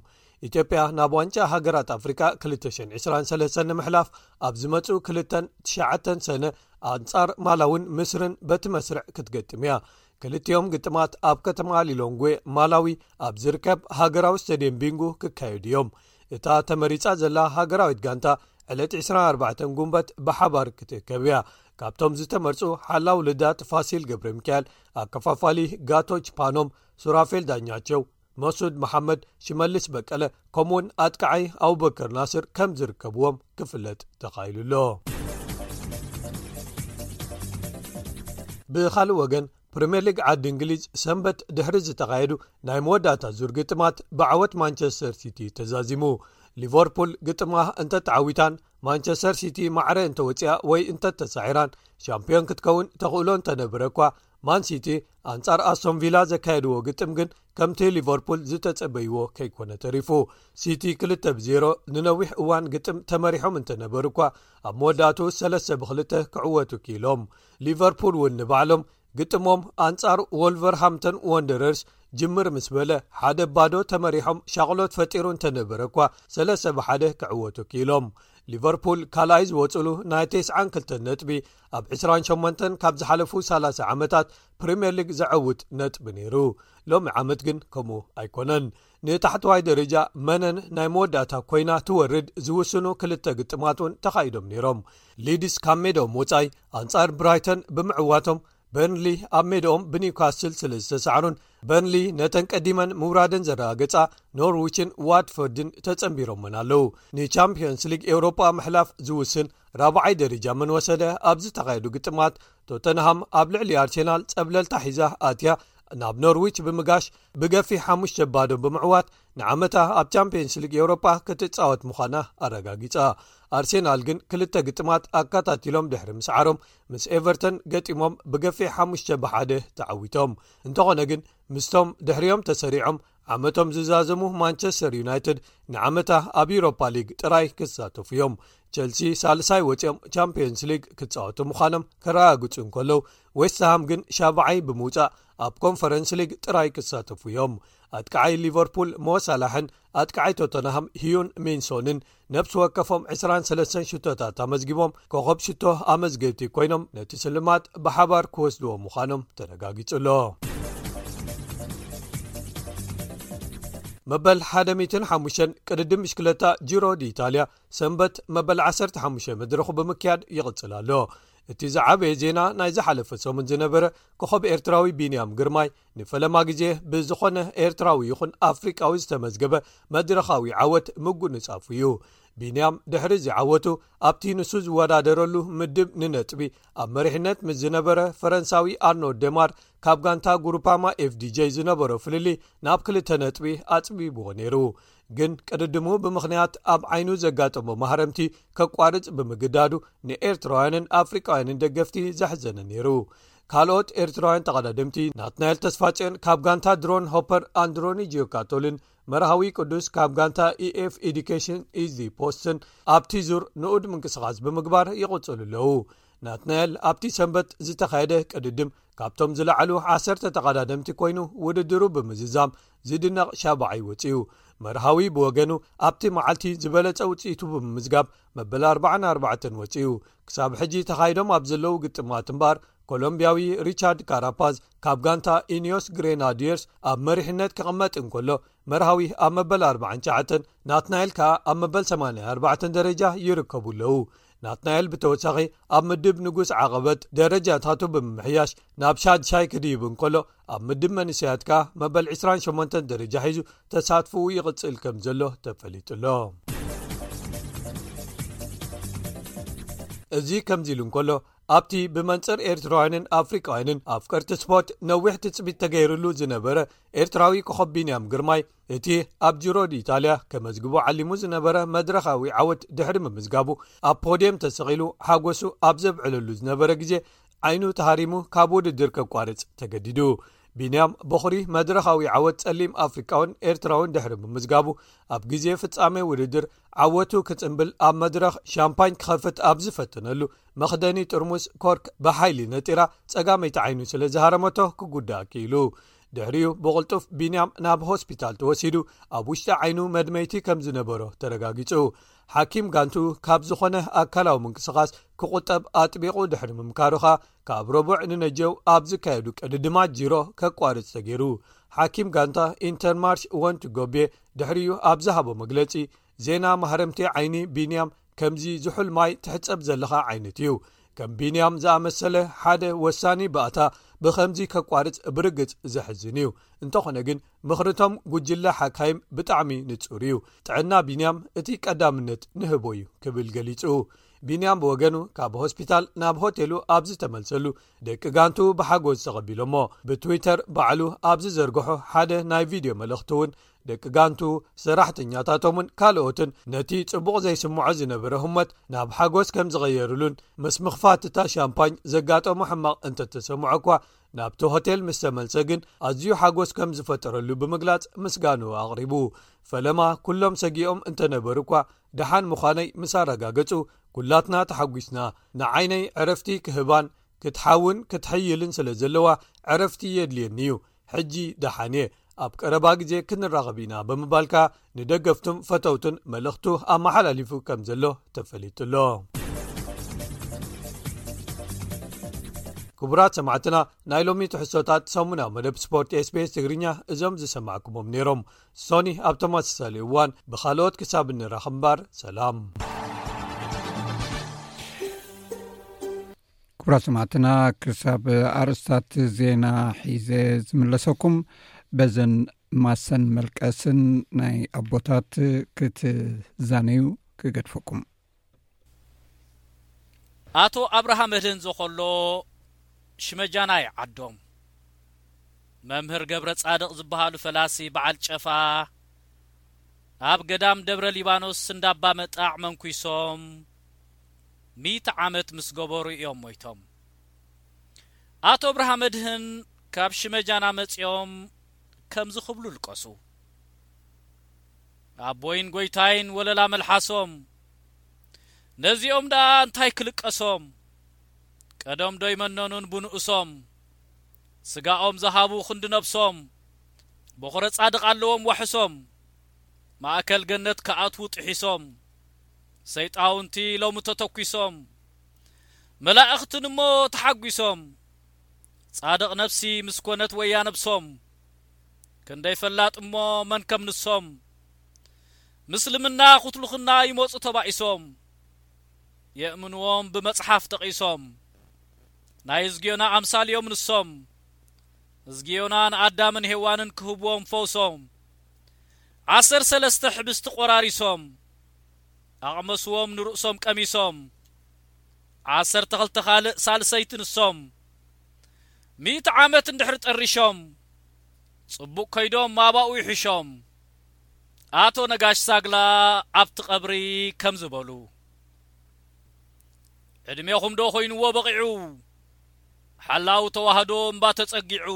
ኢትዮጵያ ናብ ዋንጫ ሃገራት ኣፍሪቃ 223 ንምሕላፍ ኣብ ዝመጽኡ 29 ሰነ ኣንጻር ማላውን ምስርን በቲ መስርዕ ክትገጥም እያ ክልቲኦም ግጥማት ኣብ ከተማ ሊሎንጉ ማላዊ ኣብ ዝርከብ ሃገራዊ ስተድየም ቢንጉ ክካየዱ እዮም እታ ተመሪጻ ዘላ ሃገራዊት ጋንታ ዕለት 24 ጉንበት ብሓባር ክትእከብያ ካብቶም ዝተመርፁ ሓላው ልዳት ፋሲል ገብረ ሚካኤል ኣከፋፋሊ ጋቶች ፓኖም ሱራፌል ዳኛቸው መሱድ መሓመድ ሽመልስ በቀለ ከምኡ ውን ኣጥቃዓይ ኣቡበከር ናስር ከም ዝርከብዎም ክፍለጥ ተኻይሉ ኣሎ ብኻልእ ወገን ፕሪምየር ሊግ ዓዲ እንግሊዝ ሰንበት ድሕሪ ዝተኻየዱ ናይ መወዳእታ ዙር ግጥማት ብዓወት ማንቸስተር ሲቲ ተዛዚሙ ሊቨርፑል ግጥማ እንተተዓዊታን ማንቸስተር ሲቲ ማዕረ እንተወፅኣ ወይ እንተተሳዒራን ሻምፒዮን ክትከውን ተኽእሎ እንተነብረ እኳ ማን ሲቲ ኣንጻር ኣስቶን ቪላ ዘካየድዎ ግጥም ግን ከምቲ ሊቨርፑል ዝተጸበይዎ ከይኮነ ተሪፉ ሲቲ 2ልተ ብ0ሮ ንነዊሕ እዋን ግጥም ተመሪሖም እንተነበሩ እኳ ኣብ መወዳእቱ ሰለስተ ብ2ልተ ክዕወቱ ክኢሎም ሊቨርፑል እውን ንባዕሎም ግጥሞም ኣንጻር ወልቨር ሃምቶን ወንደረርስ ጅምር ምስ በለ ሓደ ባዶ ተመሪሖም ሻቕሎት ፈጢሩ እንተነበረ እኳ ሰለሰ ብሓደ ክዕወቱ ክኢሎም ሊቨርፑል ካልኣይ ዝወፅሉ ናይ ቴስዓን ክልተን ነጥቢ ኣብ 28 ካብ ዝሓለፉ 30 ዓመታት ፕሪምየር ሊግ ዘዐውት ነጥቢ ነይሩ ሎሚ ዓመት ግን ከምኡ ኣይኮነን ንታሕተዋይ ደረጃ መነን ናይ መወዳእታ ኮይና ትወርድ ዝውስኑ ክልተ ግጥማት እውን ተኻይዶም ነይሮም ሊድስ ካብ ሜድኦም ወፃይ ኣንፃር ብራይተን ብምዕዋቶም በርንሊ ኣብ ሜድኦም ብኒውካስትል ስለ ዝተሳዕሩን በርንሊ ነተን ቀዲመን ምውራደን ዘረጋገፃ ኖርዊችን ዋትፈርድን ተፀንቢሮመን ኣለው ንቻምፒዮንስ ሊግ ኤውሮጳ ምሕላፍ ዝውስን ራብዓይ ደረጃ መን ወሰደ ኣብ ዝተኻየዱ ግጥማት ቶተንሃም ኣብ ልዕሊ ኣርሴናል ፀብለልታ ሒዛ ኣትያ ናብ ኖርዊች ብምጋሽ ብገፊ ሓሙሽተ ባዶ ብምዕዋት ንዓመታ ኣብ ቻምፕንስ ሊግ ኤውሮጳ ክትጻወት ምዃና ኣረጋጊጻ ኣርሴናል ግን ክልተ ግጥማት ኣካታቲሎም ድሕሪ ምስዓሮም ምስ ኤቨርተን ገጢሞም ብገፊ ሓሙሽተ ብሓደ ተዓዊቶም እንተኾነ ግን ምስቶም ድሕሪኦም ተሰሪዖም ዓመቶም ዝዛዘሙ ማንቸስተር ዩናይትድ ንዓመታ ኣብ ኤሮፓ ሊግ ጥራይ ክሳተፉ እዮም ቸልሲ ሳልሳይ ወፂኦም ቻምፕንስ ሊግ ክፃወቱ ምዃኖም ከረጋግፁ እንከለዉ ወስትሃም ግን ሻባዓይ ብምውፃእ ኣብ ኮንፈረንስ ሊግ ጥራይ ክሳተፉ እዮም ኣትከዓይ ሊቨርፑል ሞሳላሕን ኣትከዓይ ቶተናሃም ህዩን ሚንሶንን ነብሲ ወከፎም ዕስራን ሰለስተን ሽቶታት ኣመዝጊቦም ኮኸብ ሽቶ ኣመዝገብቲ ኮይኖም ነቲ ስልማት ብሓባር ክወስድዎ ምዃኖም ተረጋጊጹ ኣሎ መበል 1ሓ ቅድድም ምሽክለታ ጅሮ ዲኢታልያ ሰንበት መበል 15 መድረኹ ብምክያድ ይቕጽል ኣሎ እቲ ዝዓበየ ዜና ናይ ዝሓለፈ ሰሙን ዝነበረ ኮኸብ ኤርትራዊ ቢንያም ግርማይ ንፈለማ ግዜ ብዝኾነ ኤርትራዊ ይኹን ኣፍሪቃዊ ዝተመዝገበ መድረኻዊ ዓወት ምጉንጻፉ እዩ ቢንያም ድሕሪ እዚ ዓወቱ ኣብቲ ንሱ ዝወዳደረሉ ምድብ ንነጥቢ ኣብ መሪሕነት ምስ ዝነበረ ፈረንሳዊ ኣኖ ደማር ካብ ጋንታ ጉሩፓማ ኤፍdj ዝነበሮ ፍልሊ ናብ ክልተ ነጥቢ ኣጽቢብዎ ነይሩ ግን ቅድድሙ ብምኽንያት ኣብ ዓይኑ ዘጋጠሞ ማህረምቲ ከቋርጽ ብምግዳዱ ንኤርትራውያንን ኣፍሪቃውያንን ደገፍቲ ዘሕዘነ ነይሩ ካልኦት ኤርትራውያን ተቐዳድምቲ ናትናኤል ተስፋጽዮን ካብ ጋንታ ድሮን ሆፐር ኣንድሮኒ ጂዮካቶልን መርሃዊ ቅዱስ ካብ ጋንታ eኤf ኤዱኬሽን ኢዚ ፖስትን ኣብቲ ዙር ንኡድ ምንቅስቓስ ብምግባር ይቕጽሉ ኣለዉ ናትናኤል ኣብቲ ሰንበት ዝተኻየደ ቅድድም ካብቶም ዝለዓሉ ዓሰርተ ተቐዳደምቲ ኮይኑ ውድድሩ ብምዝዛም ዝድነቕ ሻባዓ ይወፅዩ መርሃዊ ብወገኑ ኣብቲ መዓልቲ ዝበለፀ ውፅኢቱ ብምምዝጋብ መበል 44 ወፅዩ ክሳብ ሕጂ ተኻይዶም ኣብ ዘለዉ ግጥማት እምባር ኮሎምብያዊ ሪቻርድ ካራፓዝ ካብ ጋንታ ኢንዮስ ግሬናድየርስ ኣብ መሪሕነት ክቕመጥ እንከሎ መርሃዊ ኣብ መበል 49 ናትናኤል ከኣ ኣብ መበል 84 ደረጃ ይርከቡ ኣለዉ ናትናኤል ብተወሳኺ ኣብ ምድብ ንጉስ ዓቐበት ደረጃታቱ ብምምሕያሽ ናብ ሻድሻይ ክድይብ እንከሎ ኣብ ምድብ መንሰያት ከኣ መበል 28 ደረጃ ሒዙ ተሳትፍኡ ይቕጽል ከም ዘሎ ተፈሊጡሎ እዚ ከምዚ ኢሉ እንከሎ ኣብቲ ብመንፅር ኤርትራውያንን ኣፍሪቃውያንን ኣብ ቀርቲ ስፖርት ነዊሕ ትፅቢት ተገይርሉ ዝነበረ ኤርትራዊ ኮኸቢንያም ግርማይ እቲ ኣብ ጅሮድ ኢታልያ ከመዝግቡ ዓሊሙ ዝነበረ መድረኻዊ ዓወት ድሕሪ ምምዝጋቡ ኣብ ፖድየም ተሰቒሉ ሓጎሱ ኣብ ዘብዕለሉ ዝነበረ ግዜ ዓይኑ ተሃሪሙ ካብ ውድድር ከቋርፅ ተገዲዱ ቢንያም ቦኽሪ መድረኻዊ ዓወት ጸሊም ኣፍሪቃውን ኤርትራውን ድሕሪ ምምዝጋቡ ኣብ ግዜ ፍጻሜ ውድድር ዓወቱ ክጽምብል ኣብ መድረኽ ሻምፓኝ ክኸፍት ኣብ ዝፈትነሉ መኽደኒ ጥርሙስ ኮርክ ብሓይሊ ነጢራ ጸጋመይቲ ዓይኑ ስለ ዝሃረመቶ ክጉዳእ ክኢሉ ድሕሪኡ ብቕልጡፍ ቢንያም ናብ ሆስፒታል ተወሲዱ ኣብ ውሽጢ ዓይኑ መድመይቲ ከም ዝነበሮ ተረጋጊጹ ሓኪም ጋንትኡ ካብ ዝኾነ ኣካላዊ ምንቅስቓስ ክቝጠብ ኣጥቢቑ ድሕሪ ምምካሩ ኸኣ ካብ ረቡዕ ንነጀው ኣብ ዝካየዱ ቅድድማት ጂሮ ከቋርጽ ተገይሩ። ሓኪም ጋንታ ኢንተርማርሽ ወንት ጎቤ ድሕሪኡ ኣብ ዝሃቦ መግለጺ ዜና ማህረምቲ ዓይኒ ቢንያም ከምዚ ዝሑል ማይ ትሕጸብ ዘለኻ ዓይነት እዩ። ከም ቢንያም ዝኣመሰለ ሓደ ወሳኒ ባእታ ብኸምዚ ከቋርጽ ብርግጽ ዘሕዝን እዩ እንተኾነ ግን ምኽሪ'ቶም ጉጅለ ሓካይም ብጣዕሚ ንጹር እዩ፣ ጥዕና ቢንያም እቲ ቀዳምነት ንህቦ እዩ ክብል ገሊጹ። ቢንያም ብወገኑ ካብ ሆስፒታል ናብ ሆቴሉ ኣብ ዝተመልሰሉ ደቂ ጋንትኡ ብሓጎስ ተቐቢሎሞ። ብትዊተር ባዕሉ ኣብ ዝዘርግሖ ሓደ ናይ ቪድዮ መልእኽቲ'ውን ደቂ ጋንትኡ፣ ሰራሕተኛታቶምን ካልኦትን ነቲ ጽቡቕ ዘይስምዖ ዝነበረ ህሞት ናብ ሓጎስ ከምዝቐየርሉን ምስ ምኽፋት እታ ሻምፓኝ ዘጋጠሞ ሕማቕ እንተተሰምዖ'ኳ ናብቲ ሆቴል ምስ ተመልሰ ግን ኣዝዩ ሓጎስ ከም ዝፈጠረሉ ብምግላጽ ምስጋንኡ ኣቕሪቡ ፈለማ ኩሎም ሰጊኦም እንተ ነበሩ እኳ ደሓን ምዃነይ ምስ ኣረጋገጹ ኵላትና ተሓጒስና ንዓይነይ ዕረፍቲ ክህባን ክትሓውን ክትሕይልን ስለ ዘለዋ ዕረፍቲ የድልየኒ እዩ ሕጂ ደሓን እየ ኣብ ቀረባ ግዜ ክንራኸብ ኢና ብምባልካ ንደገፍቱን ፈተውቱን መልእኽቱ ኣመሓላሊፉ ከም ዘሎ ተፈሊጡሎ ክቡራት ሰማዕትና ናይ ሎሚ ትሕሶታት ሰሙናዊ መደብ ስፖርት ስቤስ ትግርኛ እዞም ዝሰማዕኩሞም ነይሮም ሶኒ ኣብ ተመሳሳሊ እዋን ብካልኦት ክሳብ እንራኽ እምባር ሰላም ክቡራት ሰማዕትና ክሳብ ኣርእስታት ዜና ሒዘ ዝምለሰኩም በዘን ማሰን መልቀስን ናይ ኣቦታት ክትዛነዩ ክገድፈኩም። ኣቶ ኣብርሃ መድህን ዘኾሎ ሽመጃናይ ዓዶም። መምህር ገብረጻድቕ ዝበሃሉ ፈላሲ በዓል ጨፋ ኣብ ገዳም ደብረ ሊባኖስ እንዳ ኣባ መጣዕ መንኲሶም ሚእቲ ዓመት ምስ ገበሩ እዮም ሞይቶም። ኣቶ ኣብርሃ መድህን ካብ ሽመጃና መጺኦም ከምዚ ክብሉ ልቀሱ። ኣቦይን ጎይታይን ወለላ መልሓሶም ነዚኦም ደኣ እንታይ ክልቀሶም ቀደም ዶ ይመነኑን ብንኡሶም ስጋኦም ዝሃቡ ክንዲ ነብሶም ቦኽረ ጻድቕ ኣለዎም ዋሕሶም ማእከል ገነት ክኣትዉ ጥሒሶም ሰይጣውንቲ ሎሚ ተተኲሶም መላእኽትንሞ ተሓጒሶም ጻድቕ ነብሲ ምስ ኮነት ወያ ነብሶም ክንደይ ፈላጥ እሞ መን ከም ንሶም ምስልምና ኩትሉኽና ይመጹ ተባኢሶም የእምንዎም ብመጽሓፍ ጠቒሶም ናይ እዝግዮና ኣምሳል እዮም ንሶም እዝግዮና ንኣዳምን ሄዋንን ክህብዎም ፈውሶም ዓሰርተ ሰለስተ ሕብስቲ ቆራሪሶም ኣቕመስዎም ንርእሶም ቀሚሶም ዓሰርተ ክልተ ካልእ ሳልሰይቲ ንሶም ሚእቲ ዓመት እንድሕር ጠሪሾም ጽቡቅ ከይዶም ማባኡ ይሕሾም ኣቶ ነጋሽ ሳግላ ኣብቲ ቀብሪ ከምዚ በሉ ዕድሜኹም ዶ ኮይንዎ በቂዑ ሓላዊ ተዋህዶ እምባ ተጸጊዑ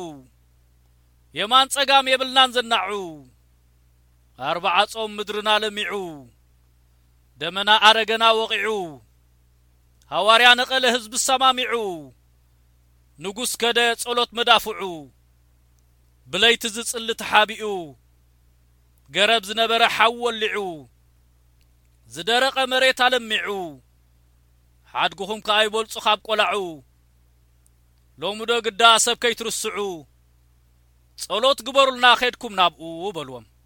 የማን ጸጋም የብልናን ዘናዑ ኣርብዓ ጾም ምድርና ለሚዑ ደመና ኣረገና ወቂዑ ሃዋርያ ነቐለ ህዝቢ ኣሰማሚዑ ንጉስ ከደ ጸሎት መዳፍዑ ብለይቲ ዝጽሊ ተሓቢኡ ገረብ ዝነበረ ሓዊ ወሊዑ ዝደረቐ መሬት ኣለሚዑ ሓድግኹም ከኣ ይበልጹ ካብ ቆላዑ ሎምዶ ግዳ ሰብ ከይትርስዑ ጸሎት ግበሩልና ከድኩም ናብኡ በልዎም።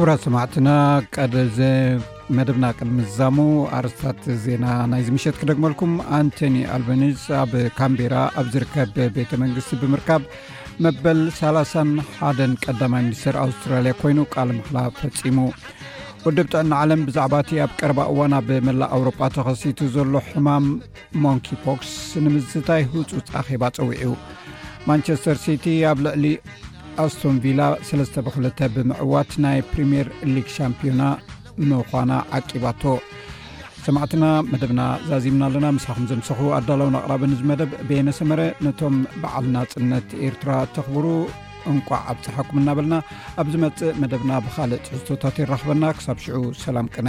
ክቡራት ሰማዕትና ቀደ ዘ መደብና ቅድሚ ዛሙ ኣርስታት ዜና ናይዚ ምሸት ክደግመልኩም ኣንቶኒ ኣልበኒስ ኣብ ካምቤራ ኣብ ዝርከብ ቤተ መንግስቲ ብምርካብ መበል 31 ቀዳማይ ሚኒስተር ኣውስትራልያ ኮይኑ ቃል ምሕላ ፈፂሙ ወደብ ጥዕና ዓለም ብዛዕባ እቲ ኣብ ቀረባ እዋን ኣብ መላእ ኣውሮጳ ተኸሲቱ ዘሎ ሕማም ሞንኪ ፎክስ ንምዝታይ ህፁፅ ኣኼባ ፀዊዑ ማንቸስተር ሲቲ ኣብ ልዕሊ ኣስቶን ቪላ 3 ብ2 ብምዕዋት ናይ ፕሪምየር ሊግ ሻምፒዮና ምዃና ዓቂባቶ ሰማዕትና መደብና ዛዚምና ኣለና ምሳኹም ዘምሰኹ ኣዳላውን ኣቕራቢ ንዝ መደብ ቤነ ሰመረ ነቶም በዓል ናፅነት ኤርትራ ተኽብሩ እንቋዕ ኣብፀሓኩም እናበልና ኣብ ዝመፅእ መደብና ብካልእ ፅሕዝቶታት ይራኽበና ክሳብ ሽዑ ሰላም ቅነ